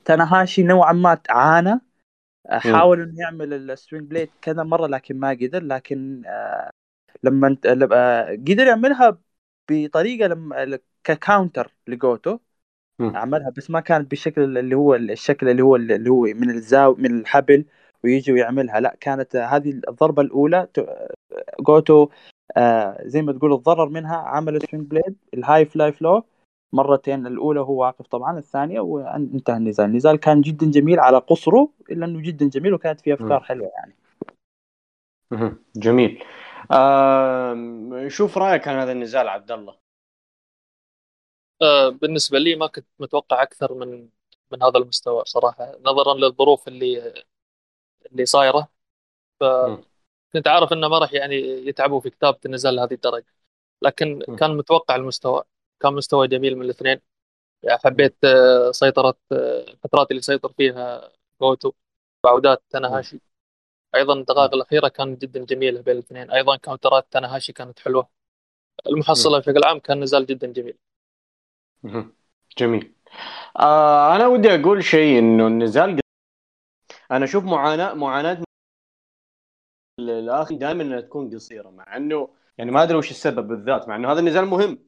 تناهاشي نوعا ما عانى. حاول إنه يعمل ال sling blade كذا مرة لكن ما قدر. لكن آه، لما آه، قدر يعملها بطريقة لما ك counter لجوتو. عملها بس ما كانت بالشكل اللي هو الشكل اللي هو اللي هو من الزاويه من الحبل ويجي ويعملها. لا كانت هذه الضربة الأولى جوتو آه زي ما تقول تضرر منها عمل sling blade ال high fly flow مرتين الأولى هو واقف طبعا الثانية وانتهى النزال. النزال كان جدا جميل على قصره إلا إنه جدا جميل وكانت فيه أفكار حلوة يعني. جميل. آه شوف رأيك عن هذا النزال عبد الله. آه بالنسبة لي ما كنت متوقع أكثر من من هذا المستوى صراحة نظرا للظروف اللي اللي صايره. فكنت عارف إنه ما راح يعني يتعبوا في كتابة النزال لهذه الدرجة. لكن م. كان متوقع المستوى. كان مستوى جميل من الاثنين. يعني حبيت آه، سيطرة آه، الفترات اللي سيطر فيها جوتو. وعودات تناهاشي أيضا الدقائق الأخيرة كانت جدا جميلة بين الاثنين. أيضا كاونترات تناهاشي كانت حلوة. المحصلة بشكل عام كان نزال جدا جميل. جميل. آه أنا ودي أقول شيء إنه النزال أنا أشوف معاناه معاناة الآخر دائما إنها تكون قصيرة مع إنه يعني ما أدري وش السبب بالذات مع إنه هذا النزال مهم.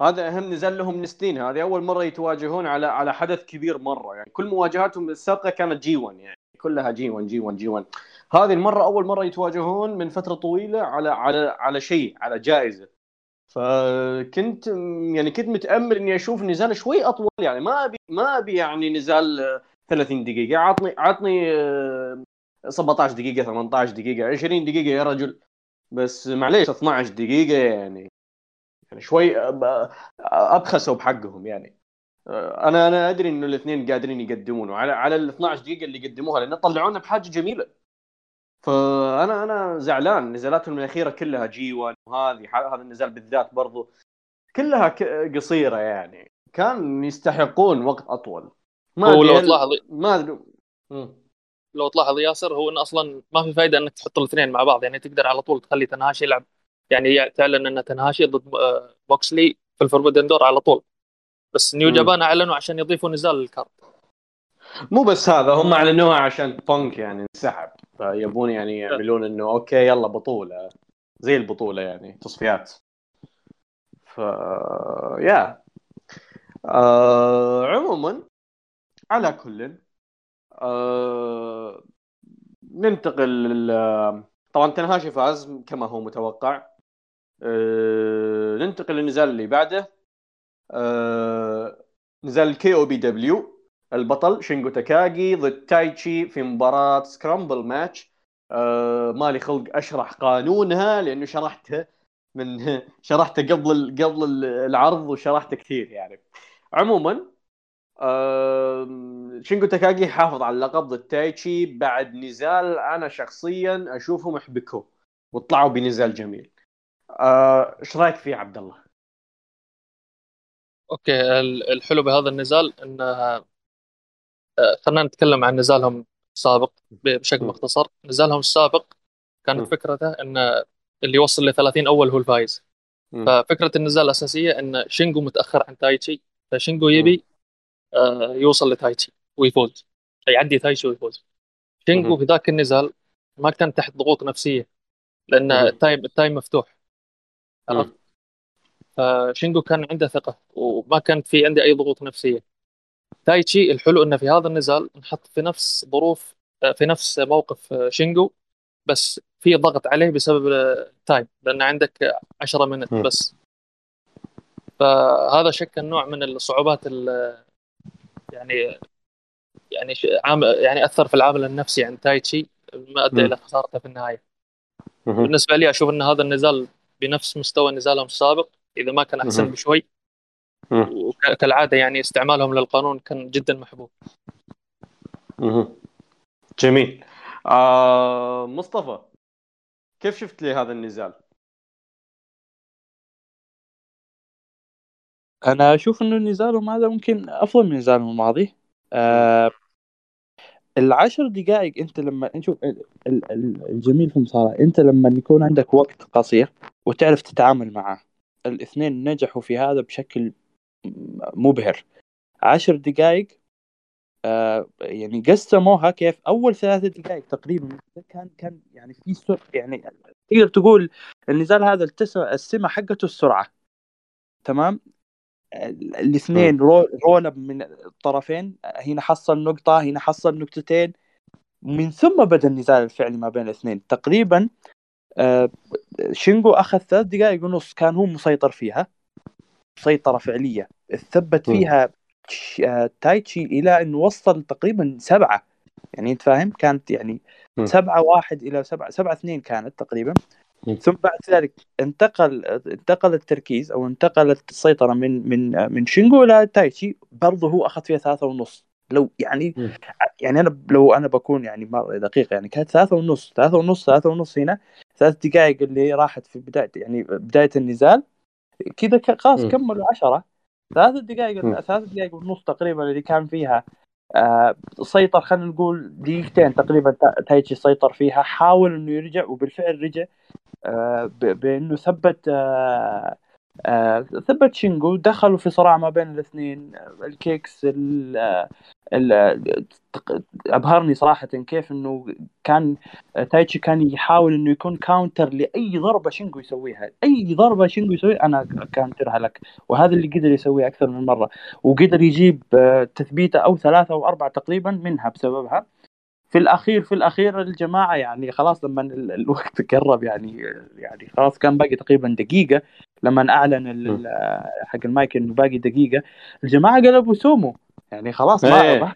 هذا أهم نزال لهم من سنين هذه أول مرة يتواجهون على على حدث كبير مرة. يعني كل مواجهاتهم السابقة كانت جي 1 يعني كلها جي 1 جي 1 جي 1 هذه المرة أول مرة يتواجهون من فترة طويلة على على على شيء على جائزة. فكنت يعني كنت متأمل إني أشوف نزال شوي أطول يعني ما ابي ما أبي يعني نزال 30 دقيقة. عطني عطني 17 دقيقة 18 دقيقة 20 دقيقة يا رجل. بس معليش 12 دقيقة يعني. يعني شوي أبخسوا بحقهم يعني. أنا أنا أدري إنه الاثنين قادرين يقدمون وعلى على ال 12 دقيقة اللي قدموها لأن طلعونا بحاجة جميلة. فانا أنا زعلان. نزالاتهم الأخيرة كلها G1 وهذه هذا النزال بالذات برضو كلها قصيرة يعني. كان يستحقون وقت أطول. ما ولو تلاحظ ما أدري. لو تلاحظ ياسر هو انه أصلا ما في فائده إنك تحط الاثنين مع بعض. يعني تقدر على طول تخلي تنهاشي يلعب. يعني تعلن إن تنهاشي ضد آه، موكسلي في ال Forbidden Door على طول. بس New Japan أعلنوا عشان يضيفوا نزال لل card مو بس هذا هم أعلنوها عشان بونك يعني انسحب. فيبون يعني يعملون إنه okay يلا بطولة. زي البطولة يعني تصفيات. ف يا آه... عموما على كل آه... ننتقل طبعا تنهاشي فاز كما هو متوقع. آه... ننتقل للنزال اللي بعده. آه... نزال ال KOPW. البطل شينجو تاكاجي ضد تايتشي في مباراة scramble match مالي خلق أشرح قانونها لأنه شرحته من شرحته قبل قبل العرض وشرحته كثير يعني. عموما شينجو تاكاجي حافظ على اللقب ضد تايتشي بعد نزال أنا شخصيا أشوفهم احبكوا وطلعوا بنزال جميل. آه، إيش آه رأيك فيه عبد الله؟ okay الحلو بهذا النزال انه آه، خلينا نتكلم عن نزالهم السابق بشكل مختصر نزالهم السابق كانت فكرته إن اللي يوصل ل 30 أول هو الفايز. ففكرة النزال الأساسية إن شينجو متأخر عن تايتشي. فشينجو يبي يوصل لتايتشي ويفوز. يعدي تايتشي ويفوز. شينجو في ذاك النزال ما كان تحت ضغوط نفسية لأن ال time ال time مفتوح. عرفت؟ فشينجو كان عنده ثقة وما كانت في عنده أي ضغوط نفسية. تايتشي الحلو إنه في هذا النزال نحط في نفس ظروف آه، في نفس موقف آه، شينجو بس في ضغط عليه بسبب ال time لأن عندك 10 minute بس. فهذا شكل نوع من الصعوبات يعني يعني عامل يعني أثر في العامل النفسي عند تايتشي ما ادى إلى خسارته في النهاية. بالنسبة لي أشوف إن هذا النزال بنفس مستوى نزالهم السابق إذا ما كان أحسن بشوي. وكالعاده يعني استعمالهم للقانون كان جدا محبوب. جميل. آه مصطفى كيف شفت لي هذا النزال؟ أنا أشوف إنه نزالهم هذا ممكن أفضل من نزالهم الماضي. آه العشر دقائق أنت لما نشوف الجميل في المصارعه أنت لما يكون عندك وقت قصير وتعرف تتعامل معه الاثنين نجحوا في هذا بشكل مبهر. عشر دقائق آه يعني قسموها كيف؟ أول ثلاث دقائق تقريبا كان كان يعني في سرعه يعني تقدر تقول النزال هذا السمة حقته السرعة. تمام؟ الاثنين رول من الطرفين هنا حصل نقطة هنا حصل نقطتين. من ثم بدأ النزال الفعلي ما بين الاثنين. تقريبا آه شينجو أخذ ثلاث دقائق ونص كان هو مسيطر فيها سيطره فعلية. ثبت فيها آه، تايتشي إلى إنه وصل تقريبا سبعة. يعني أنت فاهم؟ كانت يعني سبعة واحد إلى سبعة سبعة اثنين كانت تقريبا. ثم بعد ذلك انتقل انتقل التركيز أو انتقلت السيطرة من من من شينجو إلى تايتشي برضه هو أخذ فيها ثلاثة ونص لو يعني م. يعني أنا لو أنا بكون يعني دقيق يعني كانت ثلاثة ونص ثلاثة ونص ثلاثة ونص هنا ثلاث دقائق اللي راحت في بداية يعني بداية النزال كذا خلاص. كملوا عشرة ثلاث دقائق. ثلاث دقائق ونص تقريبا اللي كان فيها آه سيطر خلينا نقول دقيقتين تقريبا تا- تايتشي سيطر فيها حاول إنه يرجع وبالفعل رجع آه بإنه ثبت آه ثبت شينجو دخلوا في صراع ما بين الاثنين. آه، ال kicks ال ال تق- أبهرني صراحة كيف إنه كان تايتشي كان يحاول إنه يكون counter لأي ضربة شينجو يسويها. أي ضربة شينجو يسويها أنا كاونترها لك. وهذا اللي قدر يسويه أكثر من مرة. وقدر يجيب آه، تثبيتة أو ثلاثة أو أربعة تقريبا منها بسببها. في الأخير في الأخير الجماعة يعني خلاص لما ال- الوقت قرب يعني يعني خلاص كان باقي تقريبا دقيقة. لما أعلن حق المايك إنه باقي دقيقة الجماعة قلبوا سومو. يعني خلاص ما إيه.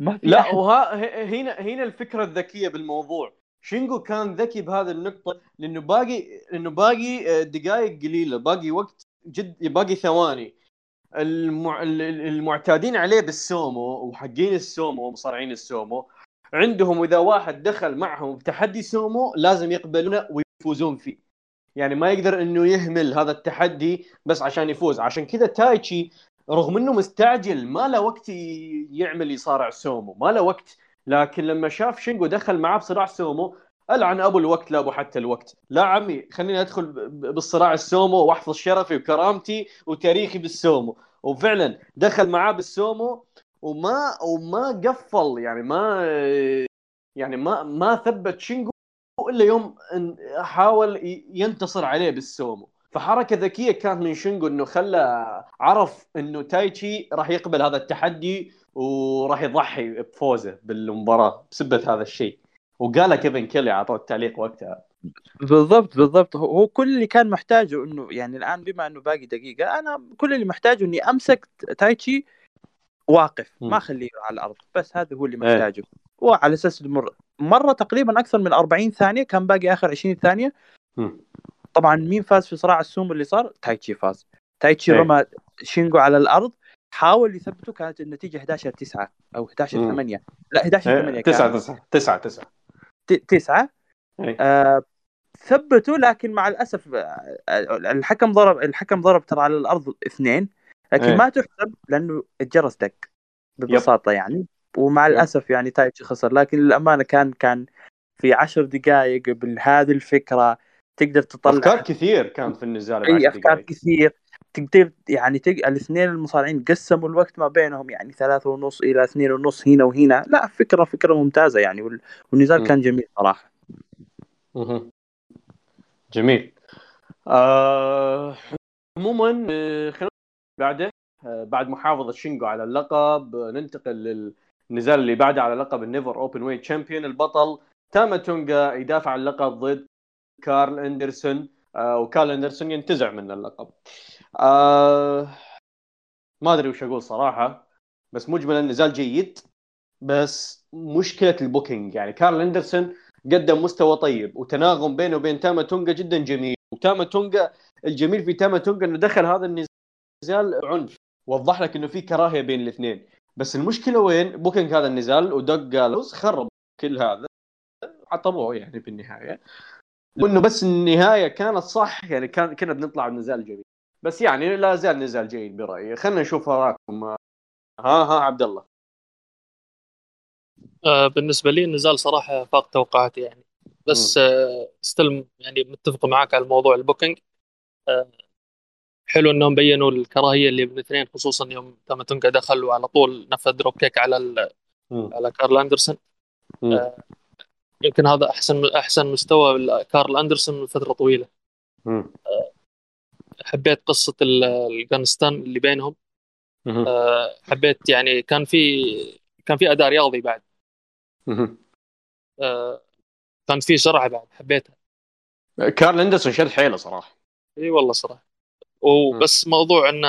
ما, في لا أحد. وها هنا هنا الفكرة الذكية بالموضوع. شينجو كان ذكي بهذه النقطة لأنه باقي لأنه باقي دقائق قليلة باقي وقت جد باقي ثواني. المع... ال- ال- المعتادين عليه بالسومو وحقين السومو مصارعين السومو. عندهم إذا واحد دخل معهم بتحدي سومو لازم يقبلونه ويفوزون فيه. يعني ما يقدر إنه يهمل هذا التحدي بس عشان يفوز. عشان كذا تايتشي رغم إنه مستعجل ما له وقت يعمل يصارع سومو ما له وقت. لكن لما شاف شينجو دخل معاه بصراع سومو ألعن أبو الوقت لا ابو حتى الوقت. لا عمي خليني أدخل بالصراع السومو وأحفظ شرفي وكرامتي وتاريخي بالسومو. وفعلا دخل معاه بالسومو وما وما قفل يعني ما يعني ما ما ثبت شينجو إلا يوم حاول ينتصر عليه بالسومو. فحركة ذكية كانت من شينجو إنه خلى عرف إنه تايتشي راح يقبل هذا التحدي وراح يضحي بفوزه بالمباراة بسبه هذا الشيء. وقالها كيفن كيلي أعطوه التعليق وقتها. بالضبط بالضبط. هو كل اللي كان محتاجه إنه يعني الآن بما إنه باقي دقيقة أنا كل اللي محتاجه إني أمسك تايتشي واقف. ما أخليه على الأرض بس هذا هو اللي إيه. محتاجه وعلى أساس المر مرة تقريبا أكثر من 40 ثانية كان باقي آخر 20 ثانية مم. طبعا مين فاز في صراع السومو اللي صار تايتشي فاز تايتشي إيه. رمى شينجو على الأرض حاول يثبته كانت النتيجة 11 9 أو 11 مم. 8 لا 11 8 إيه، تسعة تسعة تسعة تسعة 9 إيه. آه ثبتوا لكن مع الأسف آه، الحكم ضرب الحكم ضرب ترى على الأرض اثنين لكن إيه. ما تحسب لأنه الجرس دق ببساطة يعني ومع الأسف يعني تايتشي خسر لكن للأمانة كان كان في عشر دقائق بهذه الفكرة تقدر تطلع أفكار كثير كانت في النزال إي أفكار. كثير تقدر يعني تق... الاثنين المصارعين قسموا الوقت ما بينهم يعني ثلاثة ونص إلى اثنين ونص هنا وهنا لا فكرة فكرة ممتازة يعني وال... والنزال م. كان جميل صراحة مهم. جميل آه عموما آه، خلينا بعده آه، بعد محافظة شينجو على اللقب آه، ننتقل للنزال اللي بعده على لقب ال NEVER Openweight Champion البطل تاما تونجا يدافع عن اللقب ضد كارل أندرسون آه وكارل أندرسون ينتزع من اللقب. ما أدري وش أقول صراحة بس مجملا النزال جيد. بس مشكلة ال booking يعني كارل أندرسون قدم مستوى طيب وتناغم بينه وبين تاما تونجا جدا جميل. وتاما تونجا الجميل في تاما تونجا إنه دخل هذا النزال عنف. وضح لك إنه في كراهية بين الاثنين. بس المشكلة وين؟ booking هذا النزال ودوك جالوس خرب كل هذا. عطبوه يعني في النهاية. وإنه بس النهاية كانت صح يعني كان كنا بنطلع بنزال جميل. بس يعني لا زال نزال جيد برأيي. خلينا نشوف رايكم ها ها عبد الله آه، بالنسبة لي النزال صراحة فاق توقعاتي يعني. بس آه، still يعني متفق معاك على موضوع ال booking. آه، حلو إنهم بينوا الكراهية اللي بين الاثنين خصوصا يوم تاما تونجا دخل وعلى طول نفذ dropkick على ال-. على كارل أندرسون. آه، يمكن هذا أحسن أحسن مستوى كارل أندرسون من فترة طويلة مم. حبيت قصة ال- الجانستان اللي بينهم. آه، حبيت يعني كان في كان في أداء رياضي بعد. آه، كان في سرعة بعد حبيتها كارل أندرسون شد حيله صراحة إي والله صراحة وبس موضوع إنه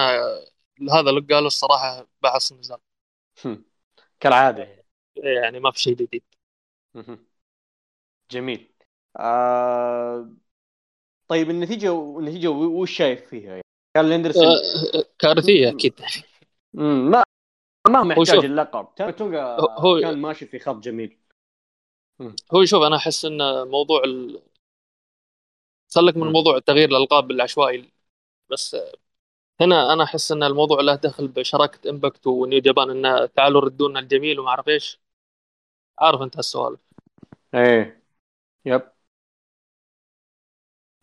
هذا لوك قالوا الصراحة بعص النزال كالعادة. يعني ما في شيء جديد. جميل. آه... طيب النتيجة النتيجة وش شايف فيها؟ يعني؟ كارل أندرسون. آه، كارثية أكيد. ما ما محتاج. اللقب. تاما تونجا هو- كان ماشي في خط جميل. هو شوف أنا أحس إن موضوع ال... خلك من. موضوع تغيير الألقاب العشوائي بس هنا أنا أحس إن الموضوع له دخل بشراكة امباكت ونيو جابان إنه تعالوا ردوا لنا الجميل وما أعرف إيش. عارف أنت هالسوالف. إيه. يب.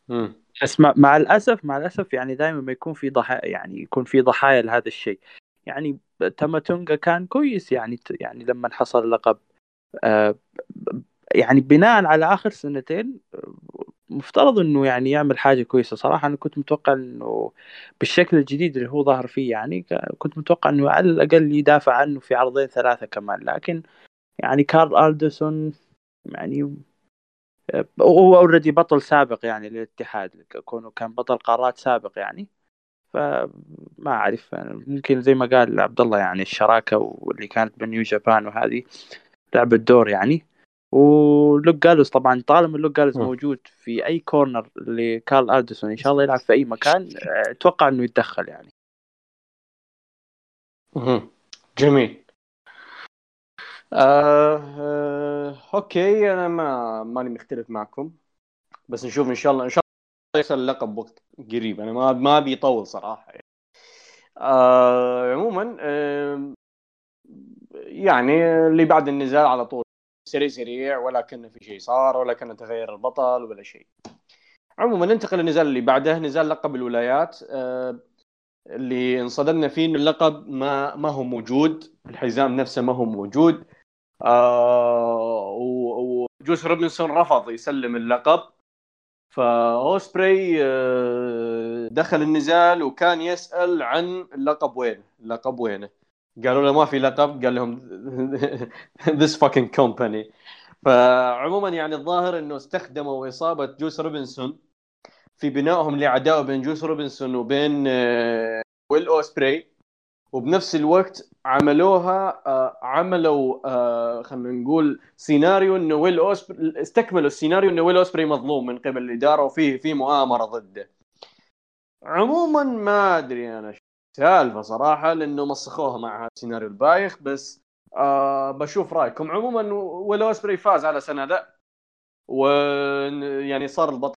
مم. بس مع, مع الاسف مع الأسف يعني دائما ما يكون في ضحايا يعني يكون في ضحايا لهذا الشيء. يعني تاماتونجا كان كويس يعني يعني لما حصل اللقب. آه يعني بناء على آخر سنتين مفترض إنه يعني يعمل حاجة كويسة. صراحة أنا كنت متوقع إنه بالشكل الجديد اللي هو ظهر فيه يعني كنت متوقع إنه على الأقل يدافع عنه في عرضين ثلاثة كمان. لكن يعني كارل أندرسون يعني هو already بطل سابق يعني للاتحاد كونه كان بطل قارات سابق يعني. فما أعرف ممكن زي ما قال عبد الله يعني الشراكة واللي كانت بنيو جابان وهذه لعبت دور يعني. ولوك جالوس طبعا طالما لوك جالوس موجود في أي corner لكارل أندرسون إن شاء الله يلعب في أي مكان أتوقع إنه يتدخل يعني. جميل. آه آه أوكي أنا ما ماني مختلف معكم. بس نشوف إن شاء الله إن شاء الله يصل اللقب وقت قريب. أنا ما ما بيطول صراحة يعني. آه عموما آه يعني اللي بعد النزال على طول. سريع سريع ولا كان في شيء صار ولا كان تغير البطل ولا شيء. عموما ننتقل للنزال اللي بعده نزال لقب الولايات آه اللي انصدمنا فيه إنه اللقب ما ما هو موجود الحزام نفسه ما هو موجود. آه وجوس روبنسون رفض يسلم اللقب. فأوسبري آه دخل النزال وكان يسأل عن اللقب وين اللقب وينه. قالوا له ما في لقب قال لهم this fucking company. فعموما يعني الظاهر إنه استخدموا إصابة جوس روبنسون في بنائهم لعداوه بين جوس روبنسون وبين ويل أوسبري. وبنفس الوقت عملوها عملوا خلينا نقول سيناريو إنه ويل أوسبري استكملوا السيناريو إنه ويل أوسبري مظلوم من قبل الإدارة وفي في مؤامرة ضده. عموما ما أدري أنا سالفة صراحة لأنه مسخوها مع السيناريو البايخ بس آه بشوف رأيكم. عموما ويل اوسبري فاز على سنادا ويعني صار البطل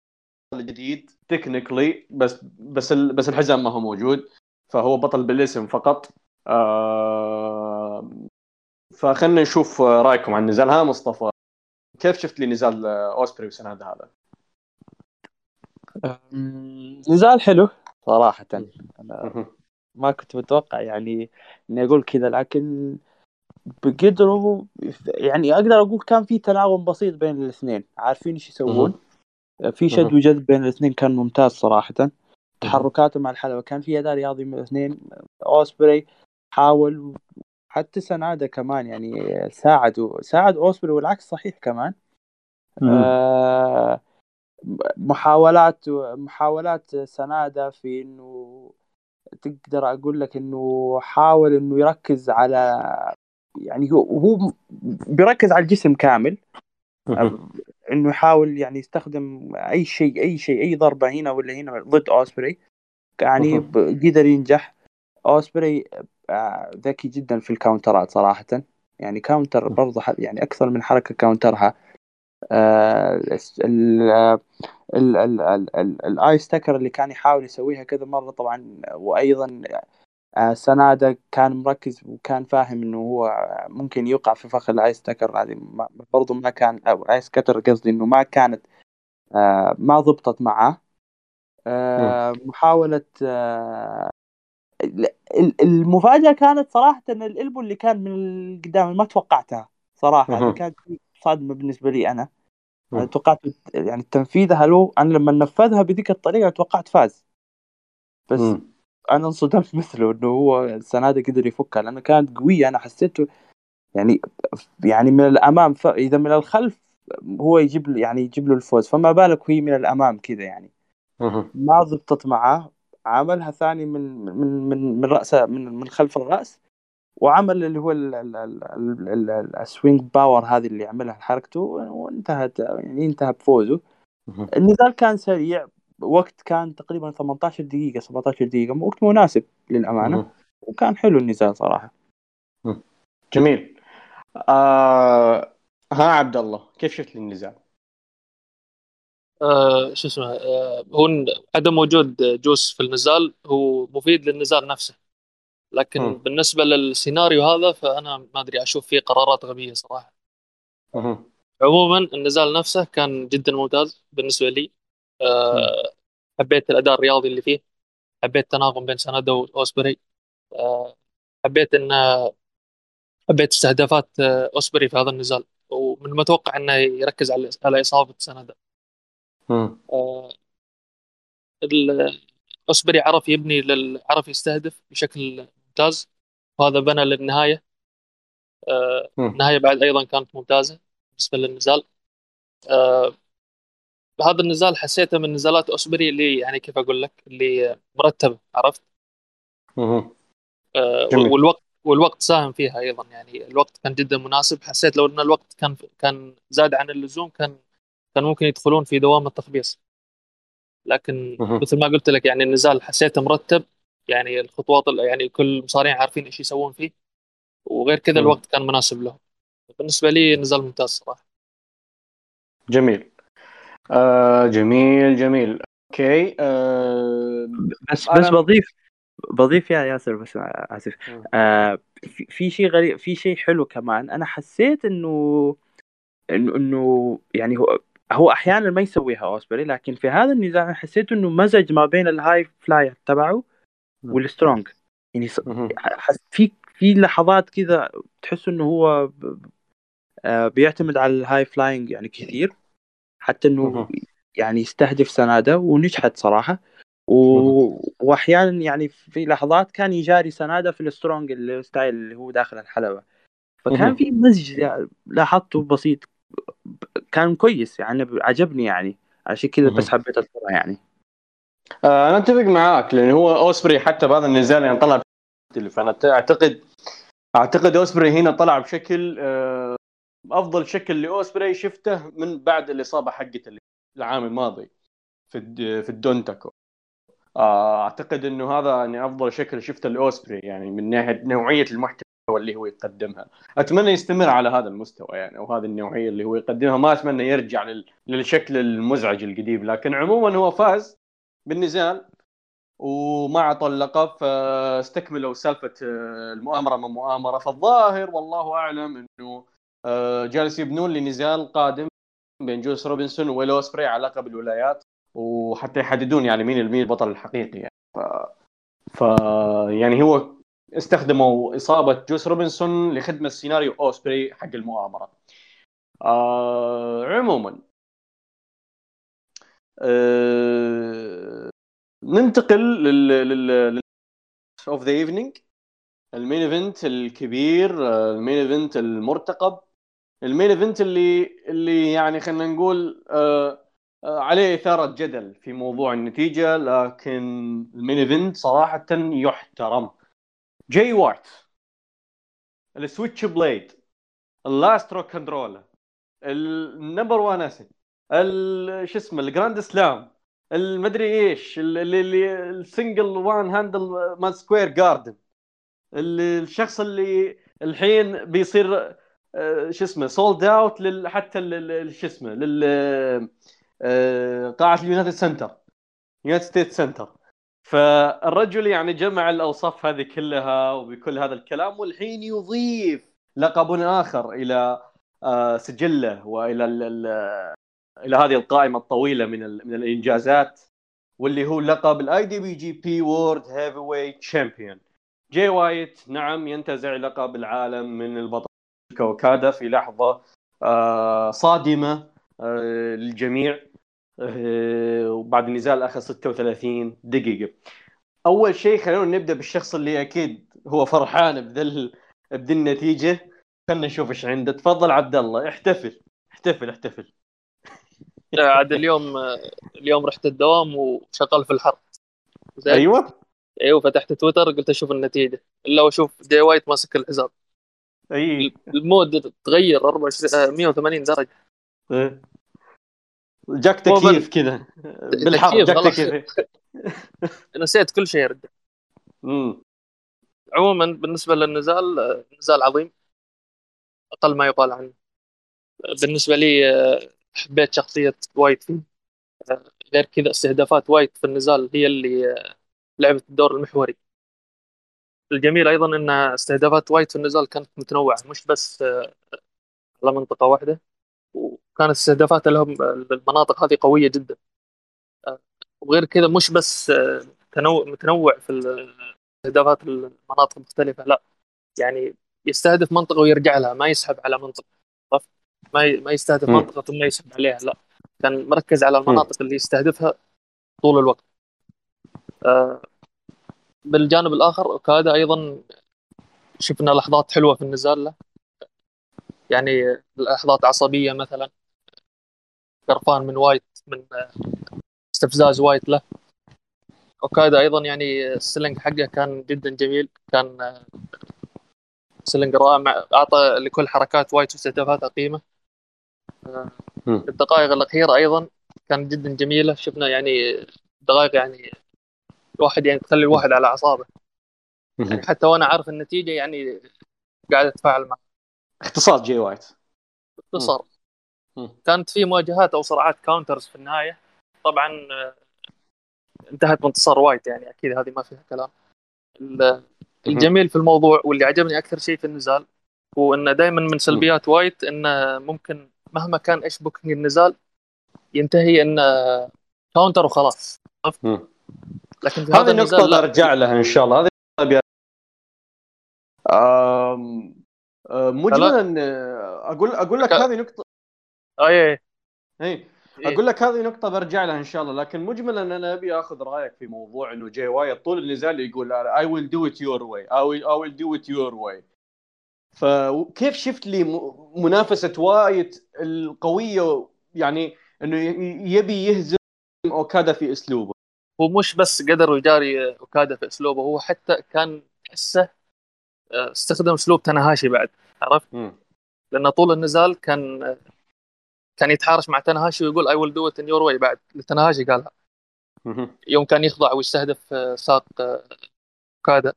الجديد technically بس بس بس الحزام ما هو موجود فهو بطل بالاسم فقط. آه فخلنا نشوف رأيكم عن النزال ها مصطفى كيف شفت لي نزال أوسبري والسنادا هذا؟ نزال حلو. صراحة. أنا ما كنت متوقع يعني إني أقول كذا لكن بقدروا يعني أقدر أقول كان في تناغم بسيط بين الاثنين. عارفين إيش يسوون؟ في شد وجذب بين الاثنين كان ممتاز صراحة. تحركاتهم مع الحلبة. كان في أداء رياضي من الاثنين. أوسبري حاول حتى سنادة كمان يعني ساعد ساعد أوسبري والعكس صحيح كمان. آه محاولات محاولات سنادة في إنه تقدر أقول لك إنه حاول إنه يركز على يعني هو هو بيركز على الجسم كامل. إنه يحاول يعني يستخدم أي شيء أي شيء أي ضربة هنا ولا هنا ضد أوسبري. يعني قدر ينجح. أوسبري ذكي جدا في ال counter ات صراحة. يعني counter برضه يعني أكثر من حركة counter ها. ال Ace Tucker اللي كان يحاول يسويها كذا مرة طبعا وأيضا سنادة كان مركز وكان فاهم إنه هو ممكن يوقع في فخ ال Ace Tucker هذه برضه ما كان أو Ace Cutter قصدي إنه ما كانت ما ضبطت معه محاولة المفاجأة كانت صراحة إن ال elbow اللي كان من قدام ما توقعتها صراحة. كانت صادمة بالنسبة لي أنا. أنا توقعت يعني تنفيذها له أنا لما نفذها بذيك الطريقة توقعت فاز. بس م. أنا انصدمت مثله إنه هو السنة دي قدر يفكها لأنه كانت قوية. أنا حسيته يعني يعني من الأمام ف... إذا من الخلف هو يجيب يعني يجيب له الفوز. فما بالك وهي من الأمام كذا يعني. ما ضبطت معاه. عملها ثاني من من من من رأسه من من خلف الرأس. وعمل اللي هو ال swing power هذه اللي عملها حركته وانتهت يعني انتهى بفوزه النزال كان سريع وقت كان تقريبا 18 دقيقة 17 دقيقة وقت مناسب للأمانة. وكان حلو النزال صراحة. جميل آه... ها عبد الله كيف شفت النزال؟ آه شو اسمه آه هو عدم وجود جوس في النزال هو مفيد للنزال نفسه لكن مم. بالنسبة للسيناريو هذا فأنا ما أدري أشوف فيه قرارات غبية صراحة مهم. عموما النزال نفسه كان جدا ممتاز بالنسبة لي آه حبيت الأداء الرياضي اللي فيه حبيت التناغم بين سنادا وأوسبري آه حبيت إن حبيت استهدافات آه، أوسبري في هذا النزال ومن المتوقع إنه يركز على على إصابة سنادا مم. آه، أوسبري عرف يبني لل... عرف يستهدف بشكل ممتاز. وهذا بنى للنهاية. آه،. النهاية بعد أيضا كانت ممتازة. بالنسبة للنزال. آه، هذا النزال حسيته من نزالات أوسبري اللي يعني كيف أقول لك اللي مرتبه عرفت. آه،. والوقت والوقت ساهم فيها أيضا. يعني الوقت كان جدا مناسب. حسيت لو إن الوقت كان كان زاد عن اللزوم كان كان ممكن يدخلون في دوامه تخبيص لكن. مثل ما قلت لك يعني النزال حسيته مرتب. يعني الخطوات يعني كل المصارعين عارفين إيش يسوون فيه وغير كذا. الوقت كان مناسب لهم بالنسبة لي نزال ممتاز صراحة جميل آه جميل جميل أوكي آه بس أنا- بس بضيف بضيف يا ياسر بس آسف. آه في, في شيء غريب في شيء حلو كمان أنا حسيت إنه إنه إنه يعني هو هو أحيانا ما يسويها أوسبري لكن في هذا النزال أنا حسيت إنه مزج ما بين ال high flyer تبعه. وال strong يعني في في لحظات كذا تحس إنه هو آه، بيعتمد على ال high flying يعني كثير حتى إنه. يعني يستهدف سناده ونجحت صراحة. و... وأحيانا يعني في لحظات كان يجاري سناده في ال strong ال style اللي هو داخل الحلبة. فكان. في مزج يعني لاحظته بسيط كان كويس يعني عجبني يعني. عشان كذا بس. حبيت أذكره يعني. آه أنا أتفق معاك لأن هو أوسبري حتى بهذا النزال يعني طلع مختلف أنا اعتقد أعتقد أوسبري هنا طلع بشكل آه أفضل شكل لأوسبري شفته من بعد الإصابة حقته العام الماضي في في الدونتاكو آه، أعتقد إنه هذا يعني أفضل شكل شفته لأوسبري يعني من ناحيه نوعية المحتوى اللي هو يقدمها. أتمنى يستمر على هذا المستوى يعني أو هذه النوعية اللي هو يقدمها ما أتمنى يرجع لل- للشكل المزعج القديم لكن عموما هو فاز. بالنزال وما اعطى اللقب فاستكملوا سالفة آه، المؤامرة من مؤامرة فالظاهر والله أعلم إنه آه، جالس يبنون لنزال قادم بين جوس روبنسون وويل اوسبري على لقب الولايات وحتى يحددون يعني مين مين البطل الحقيقي يعني ف... ف يعني هو استخدموا إصابة جوس روبنسون لخدمة سيناريو أوسبري حق المؤامرة. آه عموما آه ننتقل لل لل of the evening ال main event الكبير آه، ال main event المرتقب. ال main event اللي اللي يعني خلينا نقول آه عليه إثارة جدل في موضوع النتيجة لكن المين إيفنت صراحة يحترم. جاي وايت السويتش بليد اللاست روك كنترولا النمبر 1 اسد شو اسمه الجراند سلام المدري إيش ال- اللي اللي السنجل وان هاندل مان سكوير جاردن الشخص اللي الحين بيصير آه، شو اسمه sold out حتى شو اسمه لل آه، قاعة اليونايتد سنتر يونايتد ستيت سنتر فالرجل يعني جمع الأوصاف هذه كلها وبكل هذا الكلام والحين يضيف لقب آخر إلى آه، سجله وإلى ال- ال- إلى هذه القائمة الطويلة من من الإنجازات واللي هو لقب الاي دي بي جي بي وورد هيفي ويت تشامبيون جاي وايت نعم ينتزع لقب العالم من البطل كوكادا في لحظة آه، صادمة آه، للجميع آه، وبعد النزال اخذ 36 دقيقة. أول شيء خلونا نبدأ بالشخص اللي أكيد هو فرحان بذل بذي النتيجة. خلينا نشوف إيش عنده. تفضل عبد الله احتفل احتفل احتفل. عاد اليوم اليوم رحت الدوام وشغال في الحر زين. أيوه. أيوه فتحت تويتر قلت أشوف النتيجة. إلا وأشوف جي وايت ماسك الحزام أي. ال mood تغير 24 آه، 180 درجة. إيه. جاك تكييف كذا. بالحر جاك. تكييف. نسيت كل شيء رد أمم. عموما بالنسبة للنزال آه، نزال عظيم. أقل ما يقال عنه. بالنسبة لي آه، حبيت شخصية وايت. فيه غير كذا استهدافات وايت في النزال هي اللي لعبت الدور المحوري. الجميل أيضا إن استهدافات وايت في النزال كانت متنوعة مش بس على منطقة واحدة وكانت استهدافات لهم المناطق هذه قوية جدا. وغير كذا مش بس تنوع متنوع في استهدافات المناطق المختلفه لا يعني يستهدف منطقة ويرجع لها ما يسحب على منطقة. ما ما يستهدف. منطقة ثم يسحب عليها لا. كان مركز على المناطق. اللي يستهدفها طول الوقت. آه بالجانب الآخر أوكادا أيضا شفنا لحظات حلوة في النزال له. يعني لحظات عصبية مثلا. قرفان من وايت من استفزاز وايت له. أوكادا أيضا يعني ال selling حقه كان جدا جميل. كان selling رائع أعطى لكل حركات وايت واستهدافاتها قيمة. الدقائق الأخيرة أيضا كانت جدا جميلة. شفنا يعني دقائق يعني الواحد يعني تخلي الواحد على أعصابه. يعني حتى وأنا عارف النتيجة يعني قاعد أتفاعل معه. اختصار جي وايت باختصار كانت في مواجهات أو صراعات counters في النهاية. طبعا آه، انتهت بانتصار وايت يعني أكيد هذه ما فيها كلام. الجميل في الموضوع واللي عجبني أكثر شيء في النزال هو إنه دائما من سلبيات وايت إنه ممكن مهما كان إيش booking النزال ينتهي انه counter وخلاص. لكن في هذه النقطة برجع لها إن شاء الله. هذه مجملا أقول أقول لك هذه نقطة اي اي اي أقول لك هذه نقطة برجع لها إن شاء الله. لكن مجملا أنا أبي آخذ رأيك في موضوع إنه جاي وايت طول النزال يقول I will do it your way I will do it your way فكيف شفت لي منافسة وايت القوية؟ يعني إنه يبي يهزم أوكادا في أسلوبه. هو مش بس قدر يجاري أوكادا في أسلوبه هو حتى كان تحسه آه، استخدم أسلوب تناهاشي بعد عرفت؟ لأنه طول النزال كان كان يتحارش مع تناهاشي ويقول I will do it in your way بعد لتناهاشي قالها. يوم كان يخضع ويستهدف آه، ساق آه، أوكادا.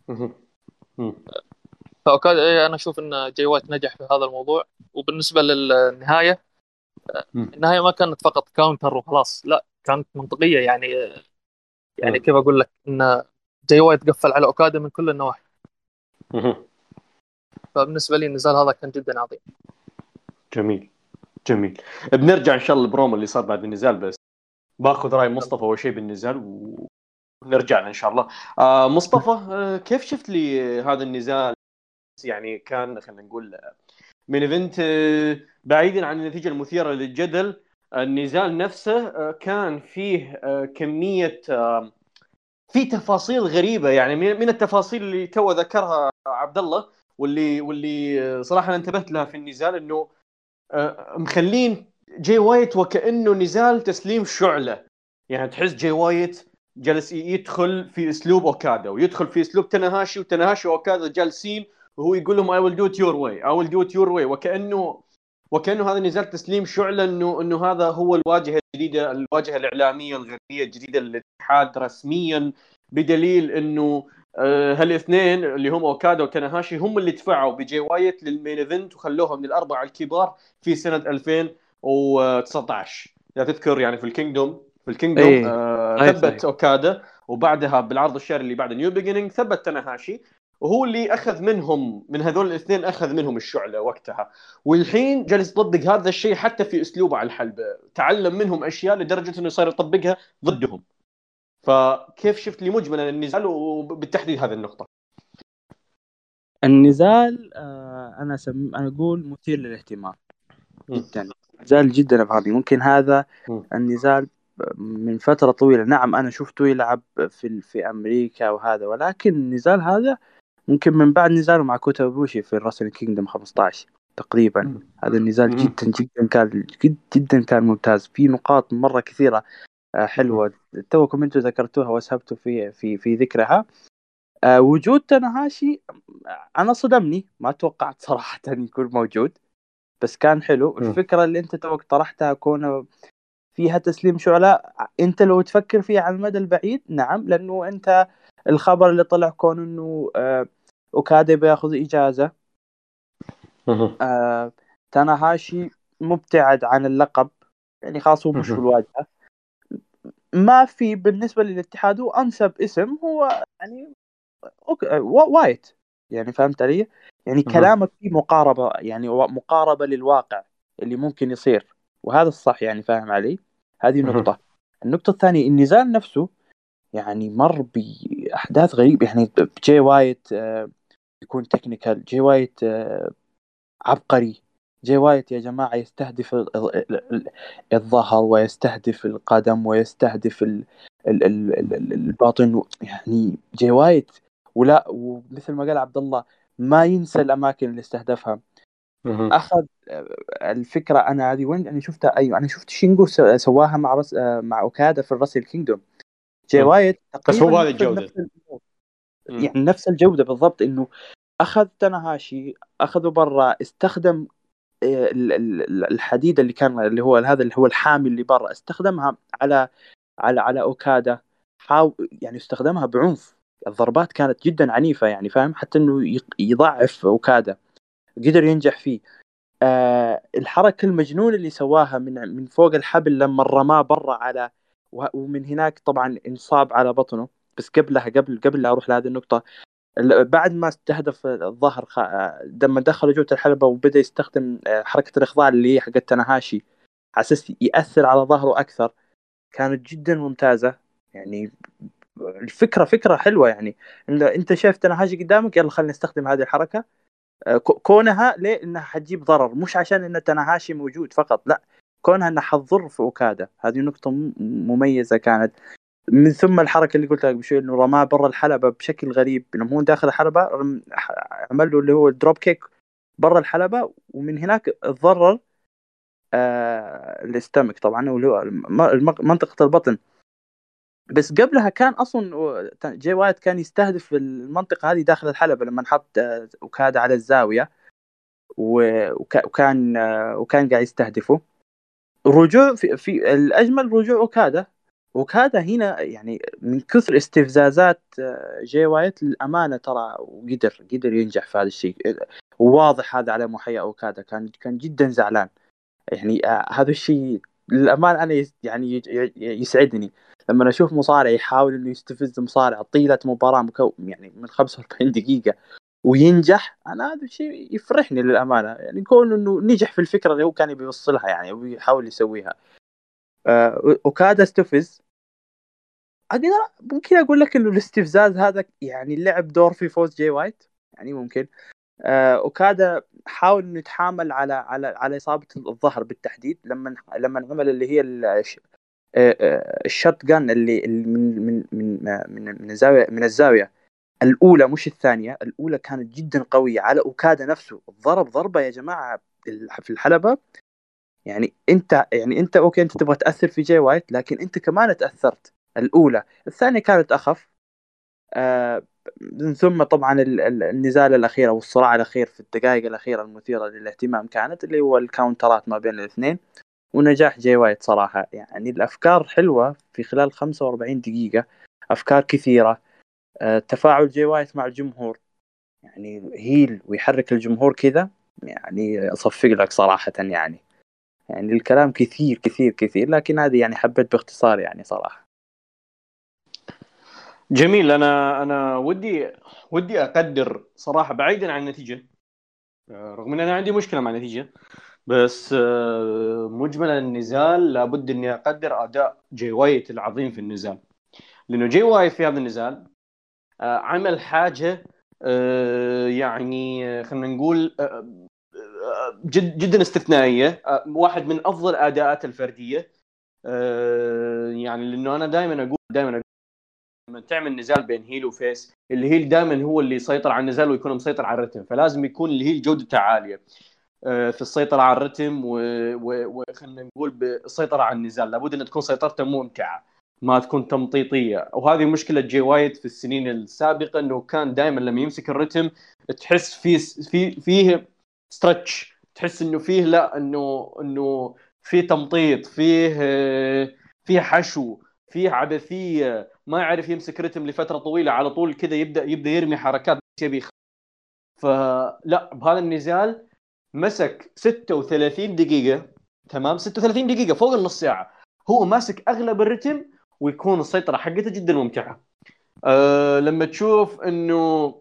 فاوكادا إيه، أنا أشوف إن جاي وايت نجح في هذا الموضوع. وبالنسبة للنهاية النهاية ما كانت فقط counter وخلاص لا كانت منطقية. يعني يعني كيف أقول لك؟ إن جاي وايت قفل على اوكادا من كل النواحي. فبالنسبة لي النزال هذا كان جدا عظيم. جميل. جميل. بنرجع إن شاء الله البرومو اللي صار بعد النزال بس باخذ رأي مصطفى أول شيء بالنزال ونرجع له إن شاء الله. آه مصطفى آه كيف شفت لي هذا النزال؟ يعني كان خلينا نقول main event آه، بعيدا عن النتيجة المثيرة للجدل النزال نفسه آه، كان فيه آه، كمية في تفاصيل غريبة. يعني من التفاصيل اللي تو ذكرها عبد الله واللي واللي صراحة انتبهت لها في النزال إنه مخلين جاي وايت وكأنه نزال تسليم شعلة. يعني تحس جاي وايت جالس يدخل في أسلوب اوكادا ويدخل في أسلوب تناهاشي وتناهاشي واوكادا جالسين وهو يقول لهم I will do it your way I will do it your way وكأنه وكأنه هذا نزال تسليم شعلة إنه إنه هذا هو الواجهة الجديدة الواجهة الإعلامية الغربية الجديدة للاتحاد رسميا بدليل إنه آه هالاثنين اللي هم اوكادا وتناهاشي هم اللي دفعوا بجي وايت لل main event وخلوها من الأربعة الكبار في سنة 2019 إذا تذكر يعني في Kingdom في ال Kingdom إيه. آه ثبت اوكادا وبعدها بالعرض الشهري اللي بعد New Beginning ثبت تناهاشي وهو اللي أخذ منهم من هذول الاثنين أخذ منهم الشعلة وقتها. والحين جالس يطبق هذا الشيء حتى في أسلوبه على الحلبه تعلم منهم أشياء لدرجة إنه صار يطبقها ضدهم. فكيف شفت لي مجملا النزال وبالتحديد هذه النقطة؟ النزال آه أنا سم... أنا أقول مثير للاهتمام. جدا. نزال جدا أبغى ممكن هذا النزال من فترة طويلة. نعم أنا شفته يلعب في في أمريكا وهذا ولكن النزال هذا ممكن من بعد نزاله مع كوتا بوشي في ال Wrestle Kingdom 15 تقريبا. مم. هذا النزال مم. جدا جدا كان جدا, جدا كان ممتاز. في نقاط مرة كثيرة آه، حلوة. توكم أنتم ذكرتوها واسهبتوا في في في ذكرها. آه، وجود تناهاشي أنا صدمني ما توقعت صراحة يكون موجود بس كان حلو. الفكرة اللي أنت توك طرحتها كونه فيها تسليم شعلاء أنت لو تفكر فيها على المدى البعيد نعم لأنه أنت الخبر اللي طلع كون إنه آه اوكادا بياخذ إجازة آه تاناهاشي مبتعد عن اللقب يعني خلاص هو مش في الواجهه ما في بالنسبة للاتحاد هو أنسب اسم هو يعني أوك- وا- وايت يعني فهمت علي؟ يعني. كلامك فيه مقاربة يعني مقاربة للواقع اللي ممكن يصير وهذا الصح يعني فاهم علي؟ هذه. نقطة النقطة الثانية النزال نفسه يعني مر بأحداث غريبة. يعني جاي وايت آه، يكون technical جاي وايت عبقري. جاي وايت يا جماعة يستهدف ال- ال- ال- الظهر ويستهدف القدم ويستهدف ال- ال- ال- ال- ال- الباطن. يعني جاي وايت ولا ومثل ما قال عبد الله ما ينسى الأماكن اللي استهدفها. أها. أخذ آه، الفكرة أنا هذه وين أنا شفتها أيوة أنا شفت شينجو سواها مع رس آه، مع أوكادا في ال Wrestle Kingdom. وايت بس هو نفذ الجودة. نفس. يعني نفس الجودة بالضبط إنه أخذ تناهاشي اخذه برا استخدم آه، ال- ال- الحديد اللي كان اللي هو هذا اللي هو الحامي اللي برا استخدمها على على على أوكادا. حاول يعني استخدمها بعنف. الضربات كانت جدا عنيفة يعني فاهم؟ حتى إنه يضعف أوكادا. قدر ينجح فيه. آه الحركة المجنونة اللي سواها من من فوق الحبل لما رماه برا على ومن هناك طبعا انصاب على بطنه بس قبلها قبل قبل لا أروح لهذه النقطة ال- بعد ما استهدف الظهر خ... لما دخل جوة الحلبة وبدأ يستخدم آه، حركة الإخضاع اللي هي حقت تناهاشي على أساس يأثر على ظهره أكثر كانت جدا ممتازة. يعني الفكرة فكرة حلوة يعني. أنت شايف تناهاشي قدامك يلا خلينا نستخدم هذه الحركة. آه، كونها ليه؟ إنها حتجيب ضرر. مش عشان إن تناهاشي موجود فقط لا. كونها أنها حتضر في أوكادا. هذه نقطة م- مميزة كانت. من ثم الحركة اللي قلت لك بشوي إنه رماه برا الحلبة بشكل غريب. إنه هو داخل ح- عمل له اللي هو ال drop kick برا الحلبة ومن هناك تضرر آه ال stomach طبعا واللي هو منطقة البطن. بس قبلها كان أصلا جاي وايت كان يستهدف المنطقة هذه داخل الحلبة لما نحط آه، أوكادا على وك- وكان آه، وكان قاعد يستهدفه. رجوع في, في الأجمل رجوع أوكادا. أوكادا هنا يعني من كثر استفزازات آه، جاي وايت للأمانة ترى وقدر قدر ينجح في هذا الشيء. وواضح هذا على محيا أوكادا كان كان جدا زعلان. يعني آه، هذا الشيء للأمانة أنا يعني يسعدني. لما أشوف مصارع يحاول إنه يستفز مصارع طيلة مباراة مكو يعني من 45 دقيقة. وينجح أنا هذا الشيء يفرحني للأمانة. يعني كون إنه نجح في الفكرة اللي هو كان يبي يوصلها يعني ويحاول يسويها. آه، اوكادا أستفز. أقدر ممكن أقول لك إنه الاستفزاز هذا يعني لعب دور في فوز جاي وايت؟ يعني ممكن. آه، اوكادا حاول إنه يتحامل على على على إصابة الظهر بالتحديد. لما لما عمل اللي هي الش- آه، آه، ال shotgun اللي من من من من الزاوية من الزاوية. الأولى مش الثانية الأولى كانت جدا قوية على أوكادا نفسه ضرب ضربة يا جماعة في الحلبة. يعني أنت يعني أنت okay أنت تبغى تأثر في جاي وايت لكن أنت كمان تأثرت. الأولى الثانية كانت أخف. آه من ثم طبعا ال- ال- النزال الأخير أو الصراع الأخير في الدقائق الأخيرة المثيرة للاهتمام كانت اللي هو ال counter ات ما بين الاثنين. ونجاح جاي وايت صراحة. يعني الأفكار حلوة في خلال 45 دقيقة أفكار كثيرة. تفاعل جاي وايت مع الجمهور. يعني هيل ويحرك الجمهور كذا يعني أصفق لك صراحة يعني. يعني الكلام كثير كثير كثير لكن هذه يعني حبيت باختصار يعني صراحة. جميل. أنا أنا ودي ودي أقدر صراحة بعيدا عن النتيجة. آه، رغم إن أنا عندي مشكلة مع النتيجة بس آه، مجملا النزال لابد إني أقدر أداء جاي وايت العظيم في النزال. لأنه جاي وايت في هذا النزال آه، عمل حاجة آه، يعني آه، خلينا نقول آه، آه، جد جدا استثنائية آه، واحد من أفضل اداءاته الفردية. آه، يعني لأنه أنا دائما أقول دائما أقول لما تعمل نزال بين heel و face ال heel دائما هو اللي يسيطر على النزال ويكون مسيطر على الرتم فلازم يكون ال heel جودته عالية آه، في السيطرة على الرتم وخلينا نقول بالسيطره على النزال لابد ان تكون سيطرته ممتعة. ما تكون تمطيطية. وهذه مشكلة جي وايت في السنين السابقة إنه كان دائما لما يمسك الرتم تحس في في فيه stretch تحس إنه فيه لا إنه إنه في تمطيط فيه فيه حشو فيه عبثية. ما يعرف يمسك رتم لفترة طويلة. على طول كذا يبدأ يبدأ يرمي حركات يبي فلا بهذا النزال مسك 36 دقيقة. تمام؟ 36 دقيقة فوق النص ساعة. هو ماسك أغلب الرتم ويكون السيطرة حقته جدا ممتعة. أه لما تشوف إنه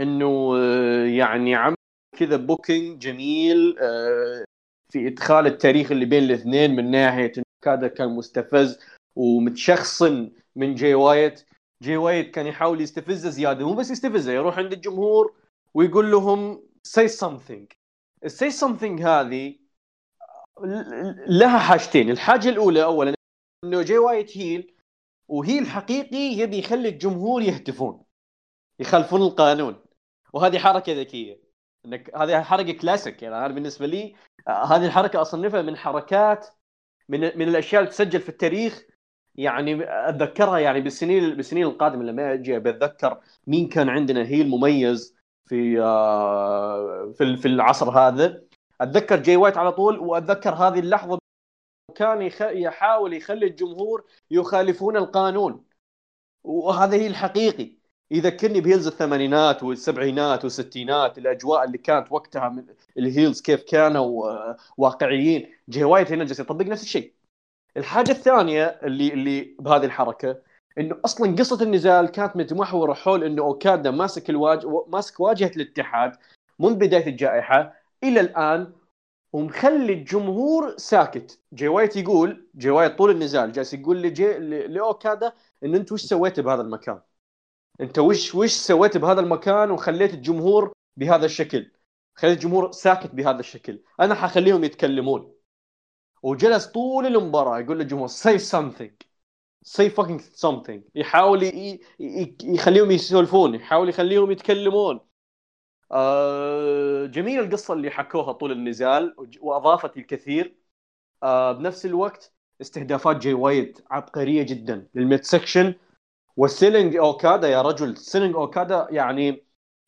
إنه آه، يعني عم كذا booking جميل أه في إدخال التاريخ اللي بين الاثنين من ناحية إنه كذا كان مستفز ومتشخصن من جاي وايت. جاي وايت كان يحاول يستفزه زيادة مو بس يستفزه يروح عند الجمهور ويقول لهم say something. Say something هذه لها حاجتين. الحاجة الأولى اولا إنه جاي وايت هيل وهيل حقيقي يبي يخلي الجمهور يهتفون يخالفون القانون. وهذه حركة ذكية. إنك هذه حركة كلاسيك يعني أنا بالنسبة لي هذه الحركة أصنفها من حركات من من الأشياء اللي تسجل في التاريخ. يعني أتذكرها يعني بالسنين بالسنين القادمة لما أجي بتذكر مين كان عندنا heel مميز في آه، في في العصر هذا. أتذكر جاي وايت على طول وأتذكر هذه اللحظة كان يخ... يحاول يخلي الجمهور يخالفون القانون. وهذا heel حقيقي. يذكرني ب heels الثمانينات والسبعينات والستينات الأجواء اللي كانت وقتها من ال heels كيف كانوا آه، واقعيين. جاي وايت هنا جالس يطبق نفس الشيء. الحاجة الثانية اللي اللي بهذه الحركة إنه أصلا قصة النزال كانت متمحوره حول إنه أوكادا ماسك الواج... ماسك واجهة الاتحاد منذ بداية الجائحة إلى الآن ومخلي الجمهور ساكت. جاي وايت يقول جاي وايت طول النزال جالس يقول لجي لاوكادا إن أنت وش سويت بهذا المكان؟ أنت وش وش سويت بهذا المكان وخليت الجمهور بهذا الشكل؟ خليت الجمهور ساكت بهذا الشكل. أنا حخليهم يتكلمون. وجلس طول المباراة يقول للجمهور say something. Say fucking something. يحاول يخليهم يسولفون يحاول يخليهم يتكلمون. آه جميل القصة اللي حكوها طول النزال وأضافت الكثير. آه بنفس الوقت استهدافات جاي وايت عبقرية جدا لل mid section و selling أوكادا يا رجل selling أوكادا يعني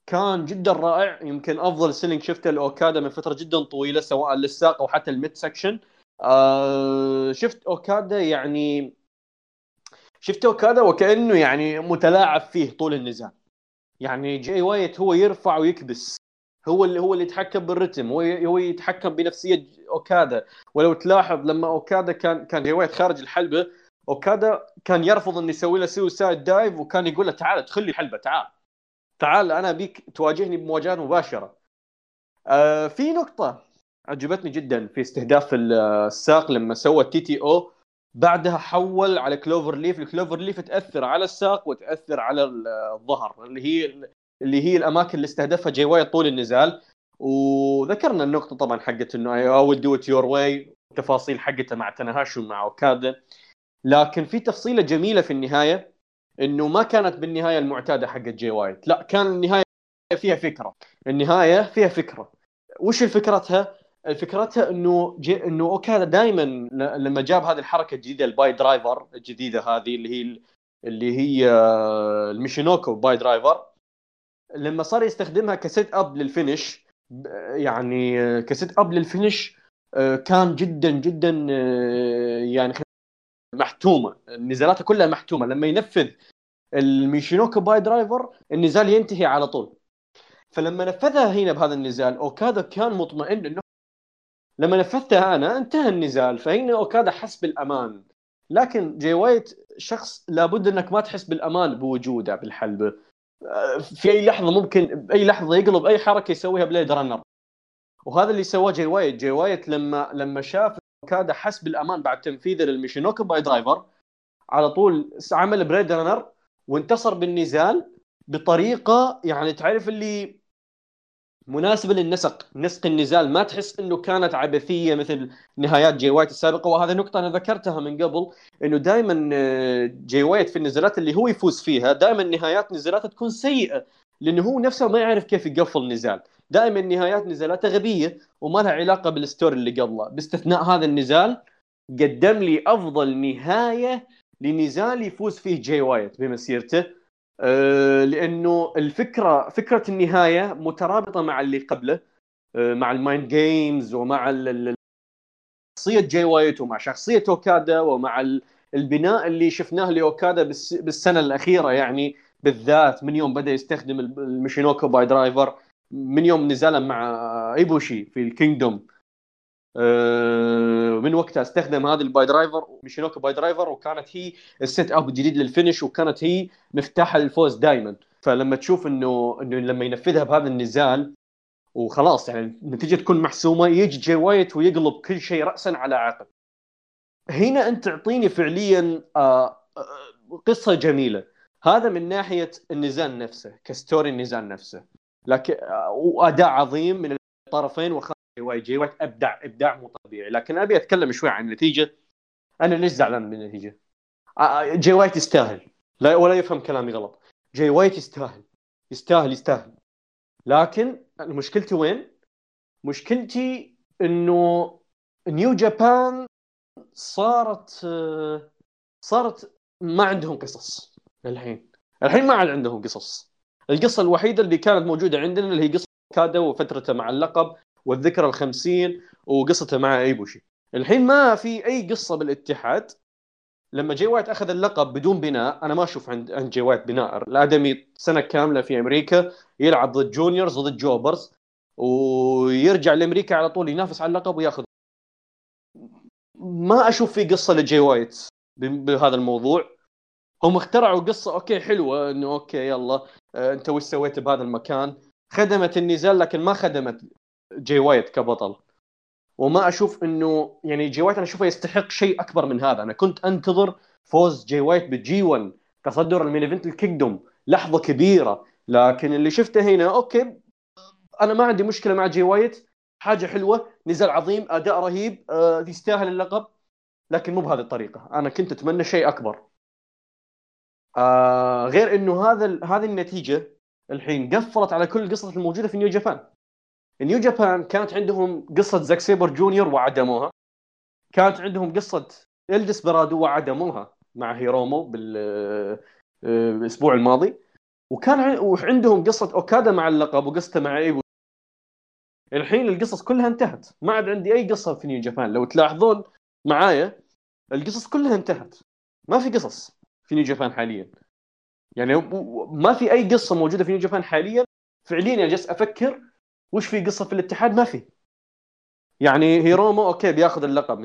كان جدا رائع. يمكن أفضل selling شفته لأوكادا من فترة جدا طويلة سواء للساق أو حتى ال mid section آه شفت أوكادا يعني شفت أوكادا وكأنه يعني متلاعب فيه طول النزال. يعني جاي وايت هو يرفع ويكبس. هو اللي هو اللي يتحكم بالرتم هو هو يتحكم بنفسية أوكادا. ولو تلاحظ لما أوكادا كان كان جاي وايت خارج الحلبة أوكادا كان يرفض إنه يسوي له suicide dive وكان يقول له تعال ادخل لي الحلبة تعال. تعال أنا أبيك تواجهني بمواجهه مباشرة. آه في نقطة عجبتني جدا في استهداف الساق لما سوى ال TTO بعدها حول على cloverleaf ال cloverleaf تأثر على الساق وتأثر على الظهر اللي هي اللي هي الأماكن اللي استهدفها جاي وايت طول النزال. وذكرنا النقطة طبعا حقت إنه I will do it your way التفاصيل حقتها مع تاناهاشي مع أوكادا. لكن في تفصيلة جميلة في النهاية إنه ما كانت بالنهاية المعتادة حقت جاي وايت لا كان النهاية فيها فكرة. النهاية فيها فكرة. وش فكرتها فكرتها إنه جي إنه اوكادا دائما لما جاب هذه الحركة الجديدة ال pile driver الجديدة هذه اللي هي اللي هي آه، ال Michinoku pile driver لما صار يستخدمها ك set up لل finish يعني آه، ك set up لل finish آه، كان جدا جدا يعني محتومة. نزالاته كلها محتومة. لما ينفذ ال Michinoku pile driver النزال ينتهي على طول. فلما نفذها هنا بهذا النزال اوكادا كان مطمئن إنه لما نفذتها أنا انتهى النزال. فهنا أوكادا حس بالأمان. لكن جاي وايت شخص لابد إنك ما تحس بالأمان بوجوده بالحلبه في أي لحظة ممكن باي لحظة يقلب أي حركة يسويها Blade Runner. وهذا اللي سواه جاي وايت. جاي وايت لما لما شاف أوكادا حس بالأمان بعد تنفيذه لل Michinoku pile driver على طول عمل Blade Runner وانتصر بالنزال بطريقة يعني تعرف اللي مناسبة للنسق. نسق النزال. ما تحس إنه كانت عبثية مثل نهايات جي وايت السابقة؟ وهذا نقطة أنا ذكرتها من قبل إنه دائما آه، جي وايت في النزالات اللي هو يفوز فيها دائما نهايات نزالاته تكون سيئة لأنه هو نفسه ما يعرف كيف يقفل نزال دائما نهايات نزالاته غبية وما لها علاقة بال story اللي قبله. باستثناء هذا النزال قدم لي أفضل نهاية لنزال يفوز فيه جي وايت بمسيرته. لأنه الفكرة فكرة النهاية مترابطة مع اللي قبله آه، مع ال mind games ومع شخصية جاي وايت ومع شخصية أوكادا ومع البناء اللي شفناه لأوكادا بالسنة الأخيرة يعني بالذات من يوم بدأ يستخدم ال Michinoku pile driver من يوم نزاله مع إيبوشي في ال Kingdom. آه، من وقتها استخدم هذه ال pile driver Michinoku pile driver وكانت هي ال set up الجديد لل finish وكانت هي مفتاح الفوز دائما فلما تشوف إنه إنه لما ينفذها بهذا النزال وخلاص يعني النتيجة تكون محسومة يجي جاي وايت ويقلب كل شيء راسا على عقب. هنا أنت تعطيني فعليا آه، آه، قصة جميلة. هذا من ناحية النزال نفسه ك story النزال نفسه. لكن وأداء عظيم من الطرفين وخ واي جي وايت ابدع إبداع مو طبيعي. لكن أبي أتكلم شوي عن النتيجة. أنا ليش زعلان من النتيجة؟ جي وايت يستاهل. لا ولا يفهم كلامي غلط. جي وايت يستاهل. يستاهل يستاهل. لكن مشكلتي وين؟ مشكلتي إنه New Japan صارت صارت ما عندهم قصص الحين. الحين ما عاد عندهم قصص. القصة الوحيدة اللي كانت موجودة عندنا اللي هي قصة أوكادا وفترته مع اللقب والذكرى الخمسين وقصته مع إيبوشي. الحين ما في أي قصة بالاتحاد. لما جي وايت أخذ اللقب بدون بناء أنا ما أشوف عند عند جي وايت بناء. الآدمي سنة كاملة في أمريكا يلعب ضد juniors ضد jobbers ويرجع لأمريكا على طول ينافس على اللقب وياخذ. ما أشوف في قصة لجي وايت بهذا الموضوع. هم اخترعوا قصة okay حلوة إنه okay يلا آه، أنت وش سويت بهذا المكان؟ خدمت النزال لكن ما خدمت. جي وايت كبطل. وما أشوف إنه يعني جي وايت أنا أشوفه يستحق شيء أكبر من هذا. أنا كنت أنتظر فوز جي وايت بال G1 تصدر ال main event ال Kingdom. لحظة كبيرة. لكن اللي شفته هنا okay أنا ما عندي مشكلة مع جي وايت حاجة حلوة نزال عظيم أداء رهيب آه يستاهل اللقب. لكن مو بهذه الطريقة. أنا كنت أتمنى شيء أكبر. آه غير إنه هذا هذه النتيجة الحين قفلت على كل القصص الموجودة في New Japan New Japan كانت عندهم قصة زاك سيبر جونيور وعدموها. كانت عندهم قصة إل ديسبرادو وعدموها مع هيرومو بالاسبوع آه، الماضي. وكان وعندهم قصة أوكادا مع اللقب وقصته مع إيبو. الحين القصص كلها انتهت. ما عاد عندي أي قصة في New Japan. لو تلاحظون معايا القصص كلها انتهت. ما في قصص في New Japan حاليا. يعني ما في أي قصة موجودة في New Japan حاليا. فعليا يعني جالس أفكر وش في قصة في الاتحاد؟ ما في. يعني هيرومو okay بياخذ اللقب.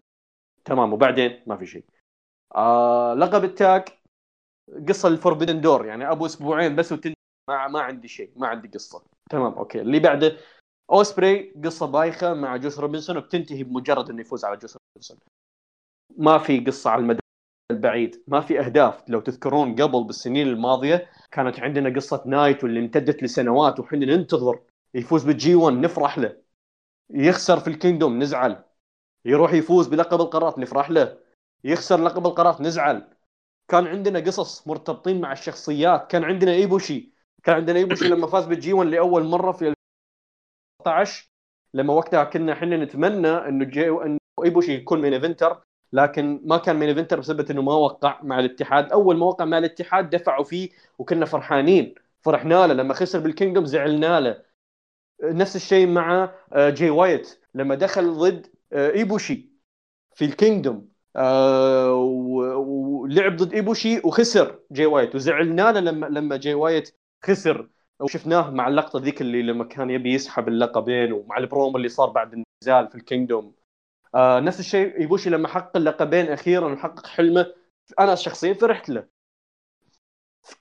تمام وبعدين؟ ما في شيء. آه لقب التاج قصة ال Forbidden Door يعني أبو أسبوعين بس وتن ما ما عندي شيء ما عندي قصة. تمام okay. اللي بعده اوسبري قصة بايخة مع جوس روبنسون وبتنتهي بمجرد إنه يفوز على جوس روبنسون. ما في قصة على المدى البعيد. ما في أهداف. لو تذكرون قبل بالسنين الماضية كانت عندنا قصة نايتو اللي امتدت لسنوات وحنا ننتظر يفوز بال G1 نفرح له. يخسر في ال Kingdom نزعل. يروح يفوز بلقب القارات نفرح له. يخسر لقب القارات نزعل. كان عندنا قصص مرتبطين مع الشخصيات. كان عندنا إيبوشي. كان عندنا إيبوشي لما فاز بال G1 لأول مرة في 2019 لما وقتها كنا إحنا نتمنى إنه جي إنه إيبوشي يكون main eventer لكن ما كان main eventer بسبب إنه ما وقع مع الاتحاد. أول ما وقع مع الاتحاد دفعوا فيه وكنا فرحانين. فرحنا له. لما خسر بال Kingdom زعلنا له. نفس الشيء مع آه، جي وايت. لما دخل ضد آه، إيبوشي في ال Kingdom آه، ولعب ضد إيبوشي وخسر جي وايت. وزعلنا له لما لما جي وايت خسر. وشفناه مع اللقطة ذيك اللي لما كان يبي يسحب اللقبين ومع البرومو اللي صار بعد النزال في ال Kingdom. نفس الشيء إيبوشي لما حقق اللقبين أخيرا وحقق حلمه أنا شخصيا فرحت له.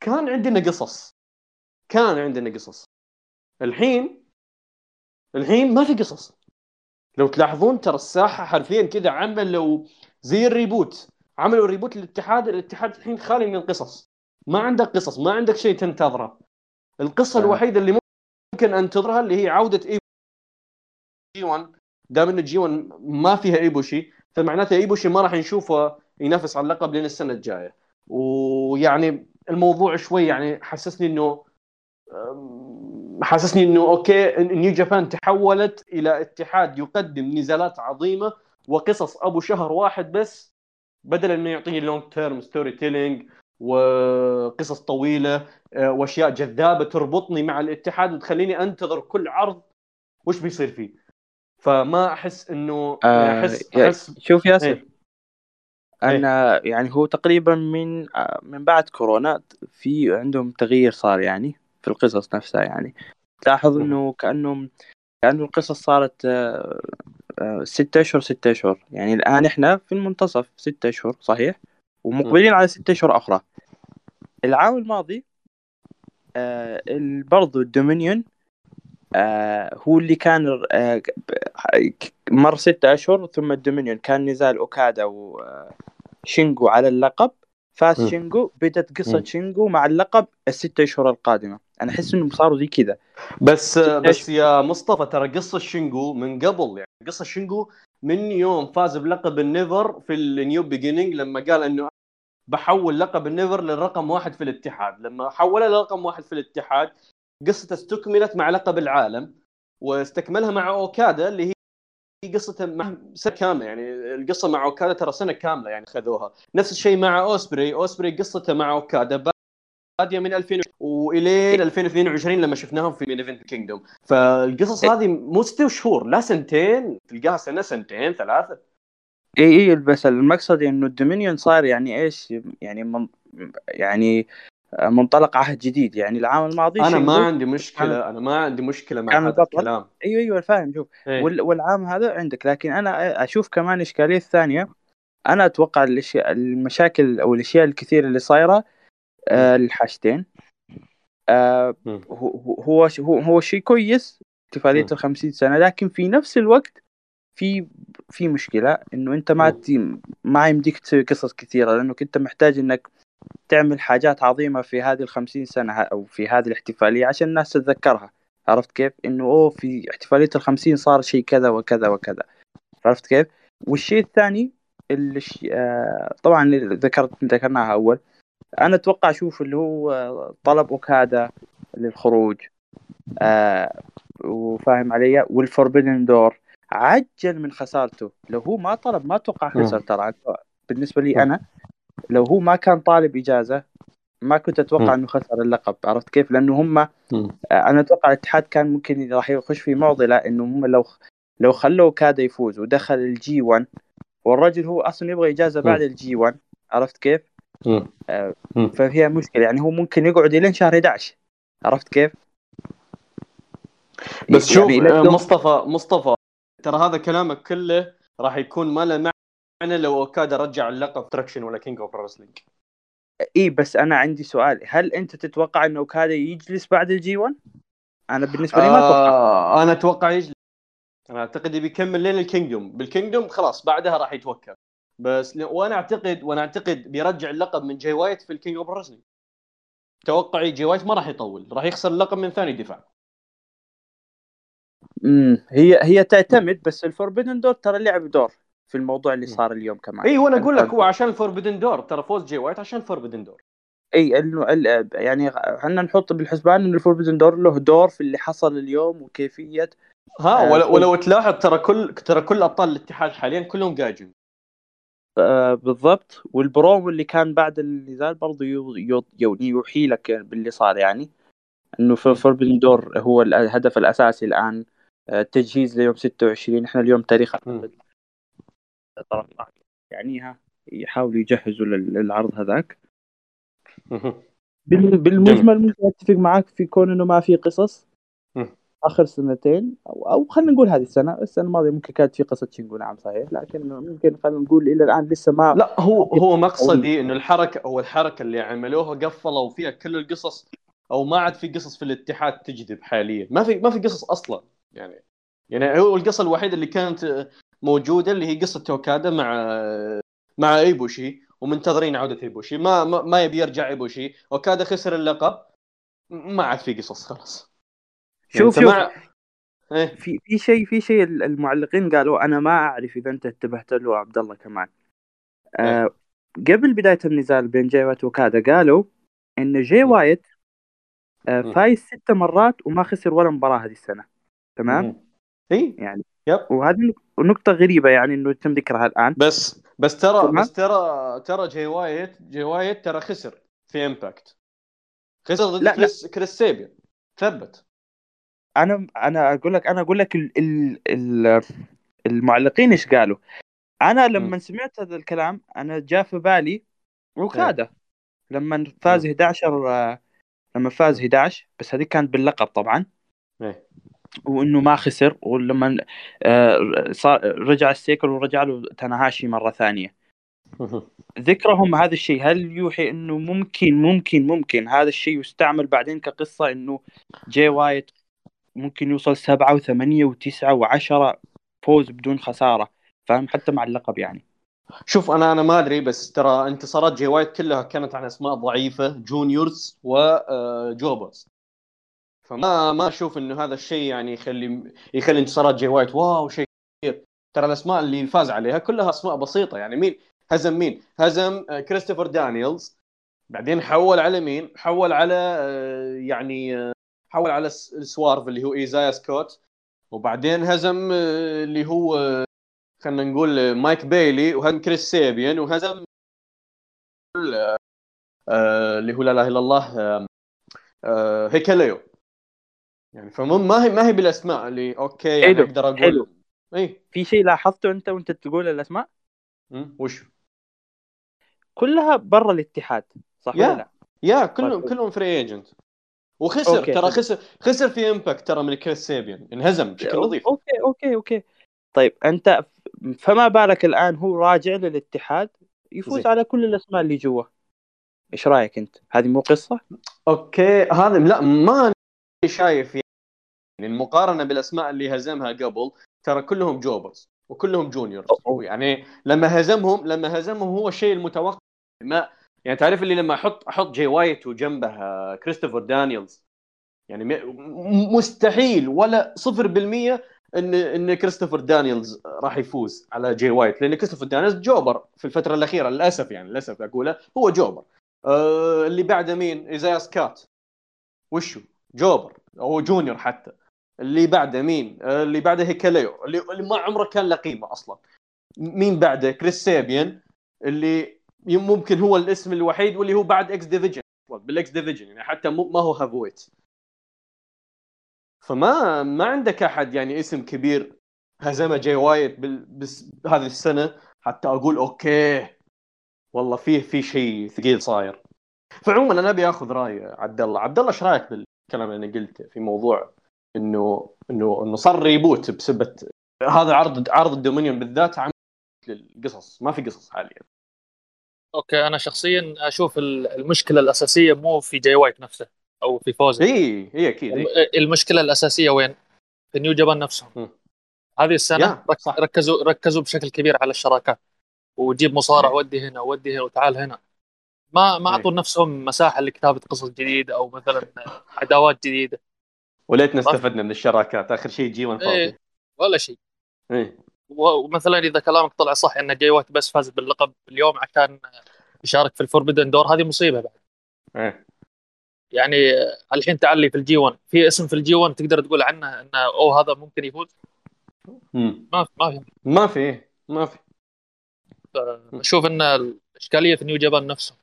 كان عندنا قصص. كان عندنا قصص. الحين الحين ما في قصص. لو تلاحظون ترى الساحة حرفيا كذا عملوا زي ال reboot. عملوا reboot للاتحاد الاتحاد الحين خالي من القصص. ما عندك قصص ما عندك شيء تنتظره. القصة آه. الوحيدة اللي ممكن انتظرها اللي هي عودة ايبو G1 دام انه G1 ما فيها إيبوشي فمعناته إيبوشي ما راح نشوفه ينافس على اللقب لين السنة الجاية. ويعني الموضوع شوي يعني حسسني إنه حاسسني إنه okay New Japan تحولت إلى اتحاد يقدم نزالات عظيمة وقصص أبو شهر واحد بس بدل إنه يعطيني long term storytelling وقصص طويلة آه، وأشياء جذابة تربطني مع الاتحاد وتخليني أنتظر كل عرض وش بيصير فيه فما أحس إنه آه أحس, أحس شوف ياسر إيه. أنا. يعني هو تقريبا من آه، من بعد كورونا في عندهم تغيير صار يعني في القصص نفسها يعني. تلاحظ إنه كانه كأنه القصص صارت آه، آه، ستة أشهر ستة أشهر. يعني الآن إحنا في المنتصف ستة أشهر صحيح؟ ومقبلين على ستة أشهر أخرى. العام الماضي آه برضو ال Dominion آه هو اللي كان آه مر ستة أشهر ثم ال Dominion. كان نزال أوكادا وشينجو على اللقب. فاز. شينجو بدت قصة م. شينجو مع اللقب الستة أشهر القادمة أنا أحس إنهم صاروا زي كذا بس بس يا مصطفى ترى قصة شينجو من قبل يعني قصة شينجو من يوم فاز بلقب ال NEVER في ال New Beginning لما قال إنه بحول لقب ال NEVER للرقم واحد في الاتحاد لما حوله لرقم واحد في الاتحاد قصته استكملت مع لقب العالم واستكملها مع أوكادا اللي هي قصته مع سنة كاملة يعني القصة مع أوكادا ترى سنة كاملة يعني خذوها. نفس الشيء مع أوسبري أوسبري قصته مع أوكادا باديه من 2000 وإلين 2022 لما شفناهم في main event Kingdom فالقصص هذه مو ست شهور لا سنتين تلقاها سنة سنتين ثلاثة. إي إي بس المقصد إنه ال Dominion صار يعني إيش؟ يعني من يعني منطلق عهد جديد يعني العام الماضي أنا ما عندي مشكلة أنا ما عندي مشكلة مع هذا. الكلام أيوه أيوه فاهم شوف. وال- والعام هذا عندك لكن أنا أشوف كمان إشكالية الثانية أنا أتوقع الاشياء المشاكل أو الأشياء الكثيرة اللي صايرة آه الحاجتين آه. هو هو هو, شيء كويس احتفاليه. ال 50 سنة لكن في نفس الوقت في في مشكلة إنه أنت ما ما يمديك تسوي قصص كثيرة لانك انت محتاج إنك تعمل حاجات عظيمة في هذه ال 50 سنة ه- أو في هذه الاحتفالية عشان الناس تتذكرها عرفت كيف؟ إنه أوه في احتفالية ال 50 صار شيء كذا وكذا وكذا عرفت كيف؟ والشيء الثاني اللي. آه طبعا ذكرت ذكرناها أول أنا أتوقع أشوف اللي هو طلب أوكادا للخروج آه وفاهم علي والفوربيدن دور عجل من خسارته لو هو ما طلب ما أتوقع خسر مم. ترى بالنسبة لي مم. أنا لو هو ما كان طالب إجازة ما كنت أتوقع. إنه خسر اللقب عرفت كيف؟ لأنه هم مم. أنا أتوقع الاتحاد كان ممكن راح يخش في معضلة إنه هم لو لو خلوا أوكادا يفوز ودخل ال G1 والرجل هو أصلا يبغى إجازة بعد ال G1 عرفت كيف؟ آه،. ففيها مشكلة يعني هو ممكن يقعد الين شهر 11 عرفت كيف؟ بس شوف يعني آه، لو- مصطفى مصطفى ترى هذا كلامك كله راح يكون ما له معنى لو أوكادا رجع اللقب Destruction ولا King of Wrestling إي بس أنا عندي سؤال. هل أنت تتوقع انه أوكادا يجلس بعد ال G1 أنا بالنسبة لي ما أتوقع. آه أنا أتوقع يجلس. أنا أعتقد بيكمل لين ال Kingdom. بال Kingdom خلاص بعدها راح يتوكل. بس. وأنا أعتقد وأنا أعتقد بيرجع اللقب من جاي وايت في ال King of Wrestling توقعي جاي وايت ما راح يطول. راح يخسر اللقب من ثاني دفاع. امم هي هي تعتمد بس ال Forbidden Door ترى لعب دور. في الموضوع اللي. صار اليوم كمان. اي وأنا أقول لك هو عشان ال Forbidden Door ترى فوز جاي وايت عشان ال Forbidden Door إي يعني إحنا نحط بالحسبان انه ال Forbidden Door له دور في اللي حصل اليوم وكيفية ها آه، ولو. ولو تلاحظ ترى كل ترى كل أبطال الاتحاد حاليا كلهم gaijin آه بالضبط. والبرومو اللي كان بعد النزال برضه يو- يو- يعني يوحي لك باللي صار يعني إنه في Forbidden Door هو الهدف الأساسي الآن آه، التجهيز ليوم 26 إحنا اليوم تاريخ مم. يعنيها يحاولوا يجهزوا لل- للعرض هذاك. بال- بالمجمل ممكن أتفق معاك في كون إنه ما في قصص. آخر سنتين أو, أو خلينا نقول هذه السنة. السنة الماضية ممكن كانت في قصة شينجو نعم صحيح. لكن ممكن خلينا نقول إلى الآن لسه ما لا هو هو مقصدي إنه الحركة أو الحركة اللي عملوها قفلوا فيها كل القصص أو ما عاد في قصص في الاتحاد تجذب حاليا. ما في ما في قصص أصلا. يعني يعني هو القصة الوحيدة اللي كانت موجودة اللي هي قصة أوكادا مع مع إيبوشي ومنتظرين عودة إيبوشي. ما ما, ما يبي يرجع إيبوشي. أوكادا خسر اللقب. ما عاد في قصص خلاص. شوف يعني شوف أنت مع... إيه؟ في في شيء في شيء المعلقين قالوا أنا ما أعرف إذا أنت انتبهت له عبد الله كمان. آه قبل بداية النزال بين جاي وايت وأوكادا قالوا إن جاي. وايت آه م. فايز ست مرات وما خسر ولا مباراة هذه السنة. تمام. اي يعني yep وهذه نقطة غريبة يعني إنه تم ذكرها الآن بس بس ترى. بس ترى ترى جاي وايت جاي وايت ترى خسر في Impact خسر ضد لا، لا. كريس كريس سيبين ثبت أنا أنا أقول لك أنا أقول لك ال ال ال المعلقين إيش قالوا أنا لما سمعت هذا الكلام أنا جاء في بالي وكادا لما فاز مم. 11 آه، لما فاز مم. 11 بس هذيك كانت باللقب طبعا إيه. وإنه ما خسر ولما آه، صار رجع السيكل ورجع له تناهاشي مرة ثانية. ذكرهم هذا الشيء هل يوحي إنه ممكن ممكن ممكن هذا الشيء يستعمل بعدين كقصة إنه جاي وايت ممكن يوصل سبعة وثمانية وتسعة وعشرة فوز بدون خسارة؟ فاهم؟ حتى مع اللقب يعني. شوف أنا أنا ما أدري بس ترى انتصارات جي وايت كلها كانت عن أسماء ضعيفة juniors و jobbers فما ما أشوف إنه هذا الشيء يعني يخلي يخلي انتصارات جي وايت wow شيء كبير. ترى الأسماء اللي فاز عليها كلها أسماء بسيطة. يعني مين؟ هزم مين؟ هزم آه، كريستوفر دانييلز. بعدين حول على مين؟ حول على آه، يعني آه، حول على السويرف اللي هو إيزايا سكوت. وبعدين هزم اللي هو خلينا نقول مايك بيلي وهزم كريس سيبين وهزم اللي هو لا إله إلا الله هيكوليو يعني فما ما هي ما هي بالأسماء اللي okay يعني أقدر أقول حلو اي في شيء لاحظته أنت وأنت تقول الأسماء؟ وش؟ كلها برا الاتحاد صح ولا لا؟ yeah كلهم طيب. كلهم free agent وخسر okay. ترى خسر خسر في Impact ترى من كريس سيبين انهزم بشكل نظيف okay okay okay طيب أنت فما بالك الآن هو راجع للاتحاد يفوز زي. على كل الأسماء اللي جوا إيش رأيك أنت؟ هذه مو قصة؟ okay هذا لا ما شايف يعني المقارنة بالأسماء اللي هزمها قبل ترى كلهم jobbers وكلهم juniors. يعني لما هزمهم لما هزمهم هو الشيء المتوقع. ما يعني تعرف اللي لما أحط أحط جاي وايت وجنبه كريستوفر دانييلز يعني مستحيل ولا 0% ان إن كريستوفر دانييلز راح يفوز على جاي وايت. لأن كريستوفر دانييلز jobber في الفترة الأخيرة للأسف يعني للأسف أقوله هو jobber. آه اللي بعده مين؟ ايزايا سكات وشو؟ jobber أو junior حتى. اللي بعده مين؟ اللي بعده هيكوليو اللي, ما عمره كان له قيمة أصلا. مين بعده؟ كريس سيبين اللي ممكن هو الاسم الوحيد واللي هو بعد X Division بال X Division يعني حتى ما هو heavyweight. فما ما عندك أحد يعني اسم كبير هزمه جاي وايت بس هذه السنة. حتى أقول okay والله فيه في شيء ثقيل صاير. فعموما أنا أبي آخذ رأي عبد الله عبد الله إيش رأيك بالكلام اللي أنا قلته في موضوع إنه إنه إنه صار reboot بسبب هذا عرض عرض ال Dominion بالذات عم للقصص ما في قصص حاليا. okay أنا شخصيا أشوف المشكلة الأساسية مو في جاي وايت نفسه أو في فوزه إي إي أكيد إيه. المشكلة الأساسية وين؟ في New Japan نفسهم م. هذه السنة رك... ركزوا ركزوا بشكل كبير على الشراكات. وجيب مصارع ودي هنا ودي هنا وتعال هنا. ما ما أعطوا نفسهم مساحة لكتابة قصص جديدة أو مثلا عداوات جديدة. وليتنا استفدنا من الشراكات. آخر شيء جي فاضي. إيه. ولا شيء. إيه. ومثلا إذا كلامك طلع صح إن جاي وايت بس فاز باللقب اليوم عشان يشارك في ال Forbidden Door هذه مصيبة بعد. إيه. يعني الحين تعلي في ال G 1 في اسم في ال G 1 تقدر تقول عنه إنه أو هذا ممكن يفوز؟ ما ما في. ما في ما في. أشوف إن الاشكاليه في New Japan نفسه.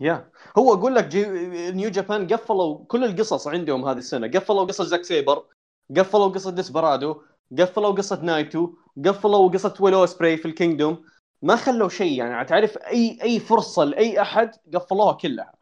yeah. هو أقول لك جي... New Japan قفلوا كل القصص عندهم هذه السنة. قفلوا قصة زاك سيبر قفلوا قصة ديسبرادو قفلوا قصة نايتو قفلوا قصة ويل أوسبراي في ال Kingdom. ما خلوا شيء يعني. تعرف اي أي فرصة لأي أحد قفلوها كلها.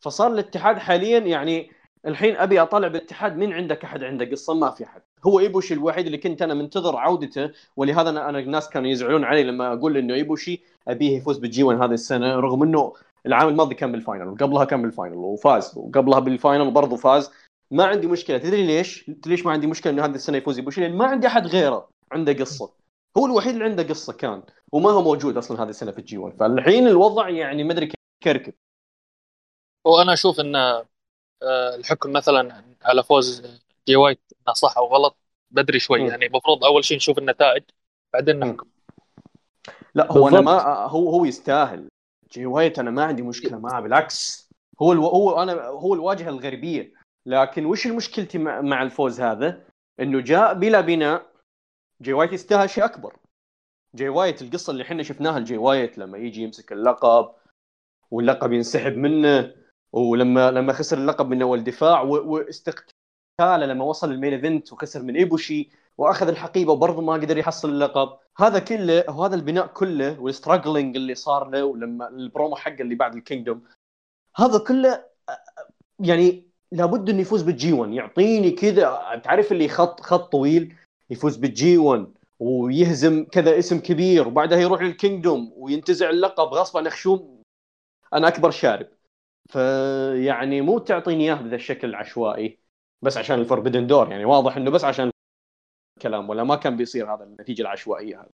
فصار الاتحاد حاليا يعني الحين أبي اطلع بالاتحاد مين عندك أحد عنده قصة؟ ما في أحد. هو إيبوشي الوحيد اللي كنت أنا منتظر عودته ولهذا أنا, الناس كانوا يزعلون علي لما أقول إنه إيبوشي أبيه يفوز بال G 1 هذه السنة رغم إنه العام الماضي كان بال final وقبلها كان بال final وفاز وقبلها بال final برضه فاز. ما عندي مشكلة. تدري ليش؟ ليش ما عندي مشكلة إنه هذه السنة يفوز ايبوشي؟ لأن ما عندي أحد غيره عنده قصة. هو الوحيد اللي عنده قصة كان وما هو موجود أصلا هذه السنة في ال G 1 فالحين الوضع يعني ما أدري كركب وأنا أشوف إن آه، الحكم مثلا على فوز جي وايت إنه صح أو غلط بدري شوي. م. يعني المفروض أول شيء نشوف النتائج بعدين نحكم. لا هو أنا ما هو هو يستاهل. جي وايت أنا ما عندي مشكلة معه بالعكس. هو ألو... هو أنا هو الواجهة الغربيه لكن وش مشكلتي مع, الفوز هذا؟ إنه جاء بلا بناء جي وايت يستاهل شيء أكبر. جي وايت القصة اللي إحنا شفناها لجي وايت لما يجي يمسك اللقب واللقب ينسحب منه ولما لما خسر اللقب من أول دفاع واستقتاله لما وصل ال main event وخسر من إيبوشي. وأخذ الحقيبة وبرضه ما قدر يحصل اللقب. هذا كله وهذا البناء كله وال struggling اللي صار له ولما البرومو حقه اللي بعد ال Kingdom هذا كله يعني لابد إنه يفوز بال G 1 يعطيني كذا تعرف اللي خط خط طويل يفوز بال G 1 ويهزم كذا اسم كبير وبعدها يروح لل Kingdom وينتزع اللقب غصبا عن خشوم أنا أكبر شارب. فيعني مو تعطيني اياه بهذا الشكل العشوائي بس عشان ال Forbidden Door. يعني واضح إنه بس عشان الكلام ولا ما كان بيصير هذا النتيجة العشوائية هذه.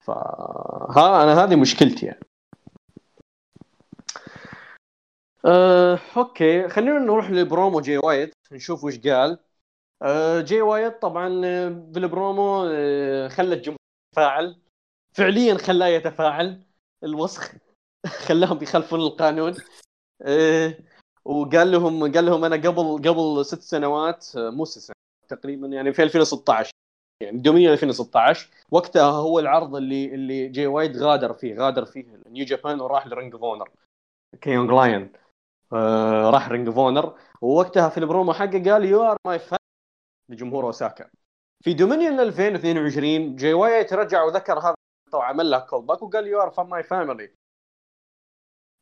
فها أنا هذه مشكلتي يعني. أه، okay خلينا نروح لبرومو جي وايت نشوف وش قال. أه، جي وايت طبعا أه، بالبرومو أه، خلى الجمهور يتفاعل. فعليا خلاه يتفاعل الوسخ. خلاهم يخالفون القانون. أه، وقال لهم قال لهم أنا قبل قبل ست سنوات مو ست سنوات تقريبا يعني في 2016 يعني Dominion 2016 وقتها هو العرض اللي اللي جي وايت غادر فيه غادر فيه New Japan وراح ل Ring of Honor كيونغ لاين راح Ring of Honor ووقتها في البرومو حقه قال you are my fam لجمهور أوساكا. في Dominion 2022 جي وايت رجع وذكر هذا وعمل له callback وقال you are fam my family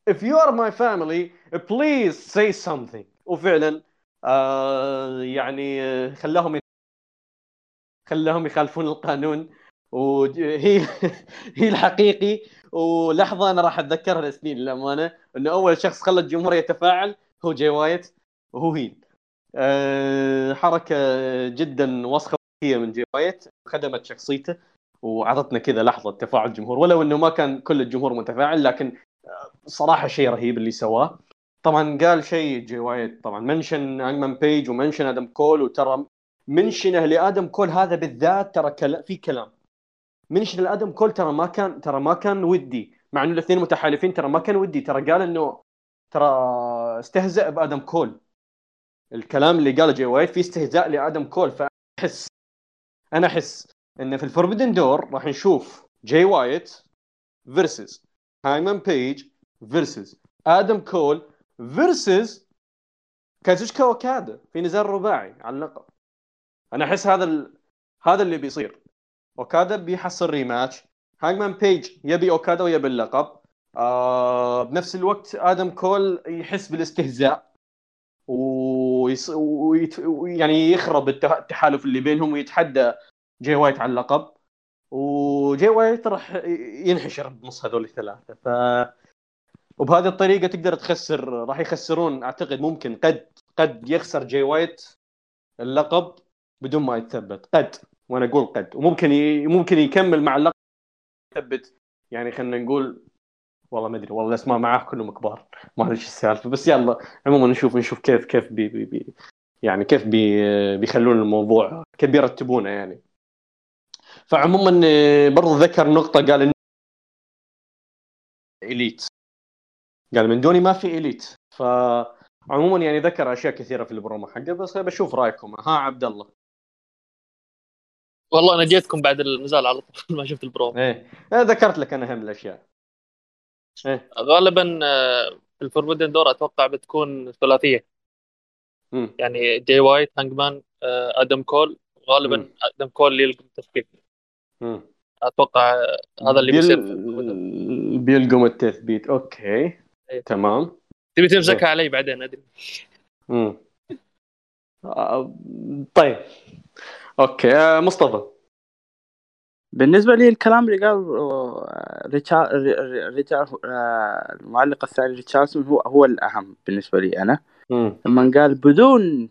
if you are my family please say something. وفعلا آه يعني آه، خلاهم خلاهم يخالفون القانون. وهي هي الحقيقي. ولحظة أنا راح أتذكرها لسنين للأمانة. إنه أول شخص خلى الجمهور يتفاعل هو جاي وايت. وهو هين أه حركة جدا وسخة من جاي وايت. خدمت شخصيته. وعطتنا كذا لحظة تفاعل الجمهور ولو إنه ما كان كل الجمهور متفاعل لكن صراحة شيء رهيب اللي سواه. طبعا قال شيء جاي وايت طبعا منشن هانجمان بيج ومنشن آدم كول وترى منشنه لآدم كول هذا بالذات ترى كلا في كلام. منشن لآدم كول ترى ما كان ترى ما كان ودي مع إنه الاثنين متحالفين ترى ما كان ودي. ترى قال إنه ترى استهزأ بآدم كول. الكلام اللي قاله جاي وايت في استهزاء لآدم كول فأحس أنا أحس إن في ال Forbidden Door راح نشوف جاي وايت versus هانجمان بيج versus آدم كول versus كازوتشيكا أوكادا في نزال رباعي على اللقب. أنا أحس هذا ال... هذا اللي بيصير. أوكادا بيحصل rematch هاجمان بيج يبي أوكادا ويبي اللقب. آه بنفس الوقت آدم كول يحس بالاستهزاء. ويص... ويت... يعني يخرب التحالف اللي بينهم ويتحدى جاي وايت على اللقب. وجاي وايت راح ينحشر بنص هذول الثلاثة. ف وبهذه الطريقة تقدر تخسر راح يخسرون أعتقد ممكن قد قد يخسر جاي وايت اللقب بدون ما يتثبت. قد وأنا أقول قد. وممكن ي... ممكن يكمل مع اللقب يثبت يعني خلينا نقول والله ما أدري والله الأسماء معاه كلهم كبار. ما أدري إيش السالفة بس يلا عموما نشوف نشوف كيف كيف بي بي بي يعني كيف بي بيخلون الموضوع كيف بيرتبونه يعني. فعموما برضو ذكر نقطة قال إن Elite. قال من دوني ما في Elite. فعموما يعني ذكر أشياء كثيرة في البرومو حقه بس بشوف رأيكم. ها عبد الله. والله أنا جيتكم بعد النزال على طول ما شفت البرومو. إيه. إيه، ذكرت لك أنا أهم الأشياء. إيه. غالبا آه، في ال Forbidden Door أتوقع بتكون ثلاثيه. يعني جاي وايت هانجمان آه، آدم كول. غالبا. آدم كول اللي التثبيت مم. أتوقع هذا اللي. بيصير. بيلقم التثبيت okay إيه. تمام تبي تمسكها علي بعدين أدري. آه، طيب okay آه، مصطفى بالنسبة لي الكلام اللي قال آه، ريتشارد المعلق الثاني ريتشاردسون هو هو الأهم بالنسبة لي أنا مم. لما قال بدون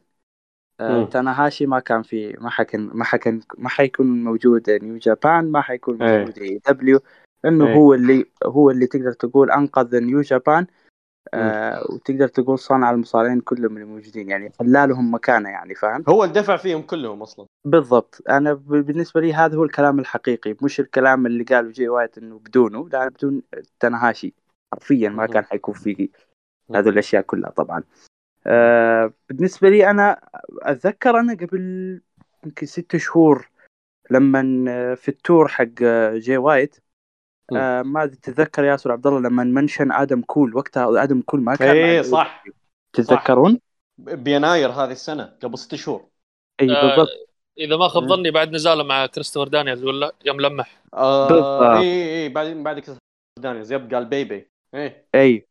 آه،. تاناهاشي ما كان في ما حكن ما حكن ما حيكون موجود New Japan ما حيكون إيه. موجود AEW لأنه إيه. هو اللي هو اللي تقدر تقول أنقذ New Japan آه وتقدر تقول صنع المصارعين كلهم اللي موجودين يعني خلى لهم مكانه يعني فاهم هو اللي دفع فيهم كلهم أصلا بالضبط أنا بالنسبة لي هذا هو الكلام الحقيقي مش الكلام اللي قاله جي وايت إنه بدونه لا بدون تاناهاشي حرفيا ما. كان حيكون في هذه الأشياء كلها طبعا آه بالنسبة لي أنا أتذكر أنا قبل يمكن ست شهور لما آه، في ال tour حق آه، جي وايت آه ما تتذكر ياسر عبد الله لما منشن آدم كول وقتها آدم كول ما كان مع صح. تتذكرون؟ بيناير هذه السنة قبل ست شهور. إي آه، بالضبط. إذا ما خاب. ظني بعد نزاله مع كريستوفر دانيالز ولا يوم لمح. آه بالضبط. إي إي بعد بعد كريس دانيالز yep قال bay bay إيه. إي.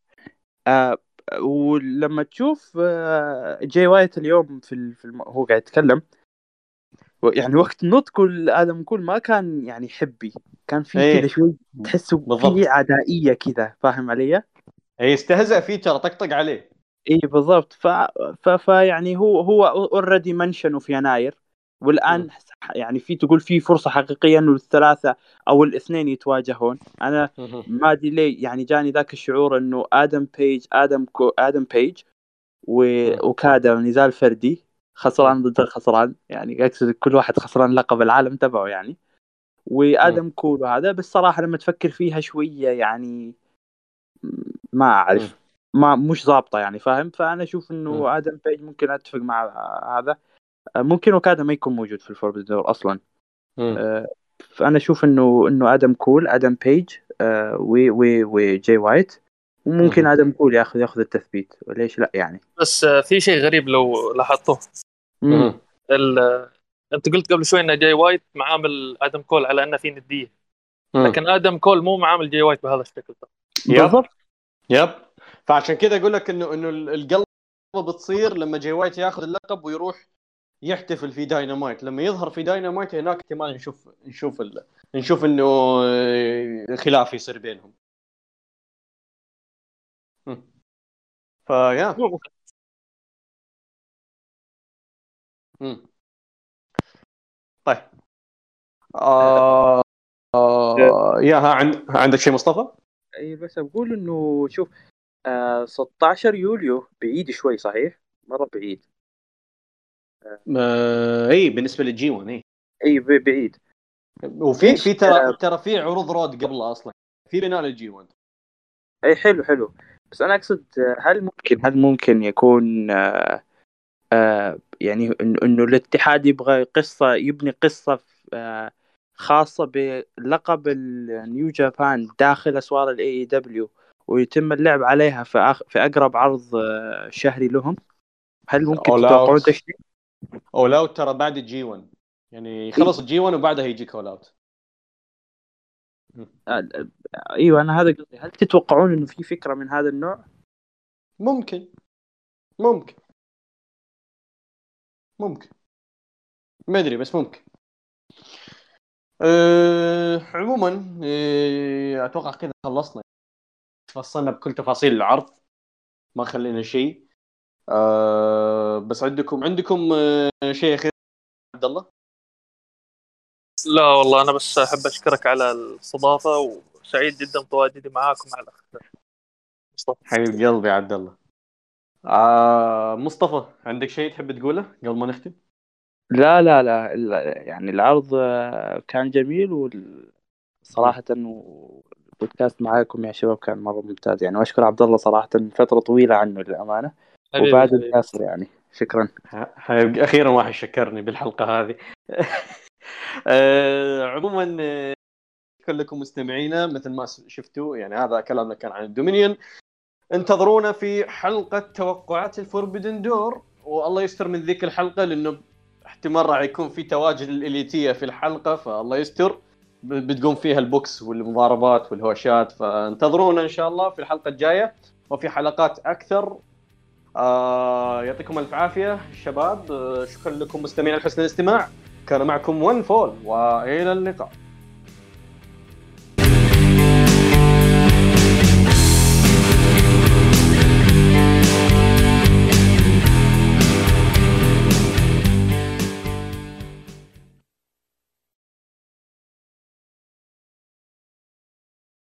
آه ولما تشوف آه، جاي وايت اليوم في ال- في الم... هو قاعد يتكلم يعني وقت نطقه آدم كول ما كان يعني حبي كان في إيه. كذا شوي تحسه. في عدائية كذا فاهم علي؟ يستهزأ فيه ترى طقطق عليه اي بالضبط ف... ف... فيعني هو هو already منشنه في يناير والآن. يعني في تقول في فرصة حقيقية إنه الثلاثة أو الاثنين يتواجهون. أنا ما أدري ليه يعني جاني ذاك الشعور إنه آدم بيج آدم كو آدم بيج. أوكادا نزال فردي خسران ضد الخسران يعني اقصد كل واحد خسران لقب العالم تبعه يعني. وآدم كول وهذا بس صراحة لما تفكر فيها شوية يعني ما أعرف. ما مش ظابطة يعني فاهم؟ فأنا أشوف. إنه آدم بيج ممكن أتفق مع هذا. ممكن أوكادا ما يكون موجود في ال Forbidden Door أصلا. مم. آه، فأنا أشوف إنه إنه آدم كول آدم بيج آه، و و وجاي وايت. وممكن مم. آدم كول ياخذ ياخذ التثبيت. وليش لا يعني؟ بس آه، في شيء غريب لو لاحظته. أنت قلت قبل شوي إن جاي وايت معامل آدم كول على إنه في ندية. مم. لكن آدم كول مو معامل جاي وايت بهذا الشكل. بالضبط. Yep. فعشان كذا أقول لك إنه إنه القلب بتصير لما جاي وايت ياخذ اللقب ويروح يحتفل في داينامايت لما يظهر في داينامايت هناك احتمال نشوف نشوف ال... نشوف إنه خلاف يصير بينهم. فيا. طيب آه... آه... يا ها عند... عندك شيء مصطفى؟ أي بس بقول إنه شوف آه 16 يوليو بعيد شوي صحيح مرة بعيد آه... اي بالنسبة لل G1 اي اي بعيد وفي؟ في ترى آه. ترى في عروض Road قبلها أصلا في بناء لل G1 اي حلو حلو بس أنا أقصد آه، هل ممكن هل ممكن يكون آه آه يعني انه إنه الاتحاد يبغى قصة يبني قصة آه خاصة بلقب ال New Japan داخل أسوار ال AEW ويتم اللعب عليها في أخ... في أقرب عرض آه شهري لهم هل ممكن تتوقعون Out. All Out ترى بعد ال G1 يعني خلص ال G1 وبعدها يجيك All Out آه، أيوه أنا هذا قصدي. هل تتوقعون إنه في فكرة من هذا النوع؟ ممكن. ممكن. ممكن. ما أدري بس ممكن. أه عموما أه أتوقع كذا خلصنا. فصلنا بكل تفاصيل العرض. ما خلينا شيء. أه بس عندكم عندكم أه شيء أخير؟ عبد الله؟ لا والله أنا بس أحب أشكرك على الاستضافة وسعيد جدا بتواجدي معاكم مع الاخ مصطفى. حبيب قلبي يا عبد الله. آه مصطفى عندك شيء تحب تقوله قبل ما نختم؟ لا لا لا ال- يعني العرض آه، كان جميل وصراحة البودكاست معاكم يا شباب كان مرة ممتاز. يعني واشكر عبد الله صراحة فترة طويلة عنه للأمانة. وبعد حبيبي. ياسر يعني. شكرا. حبيب أخيرا واحد شكرني بالحلقة هذه. آه، عموما آه، شكرا لكم مستمعينا مثل ما شفتوا يعني هذا كلامنا كان عن الدومينيون انتظرونا في حلقة توقعات الفوربدن دور والله يستر من ذيك الحلقة لأنه احتمال راح يكون في تواجد الإليتية في الحلقة فالله يستر. بتقوم فيها البوكس والمضاربات والهوشات فانتظرونا إن شاء الله في الحلقة الجاية. وفي حلقات أكثر آه يعطيكم ألف عافية شباب. آه شكرا لكم مستمعين لحسن الاستماع. كان معكم One Fall وإلى اللقاء.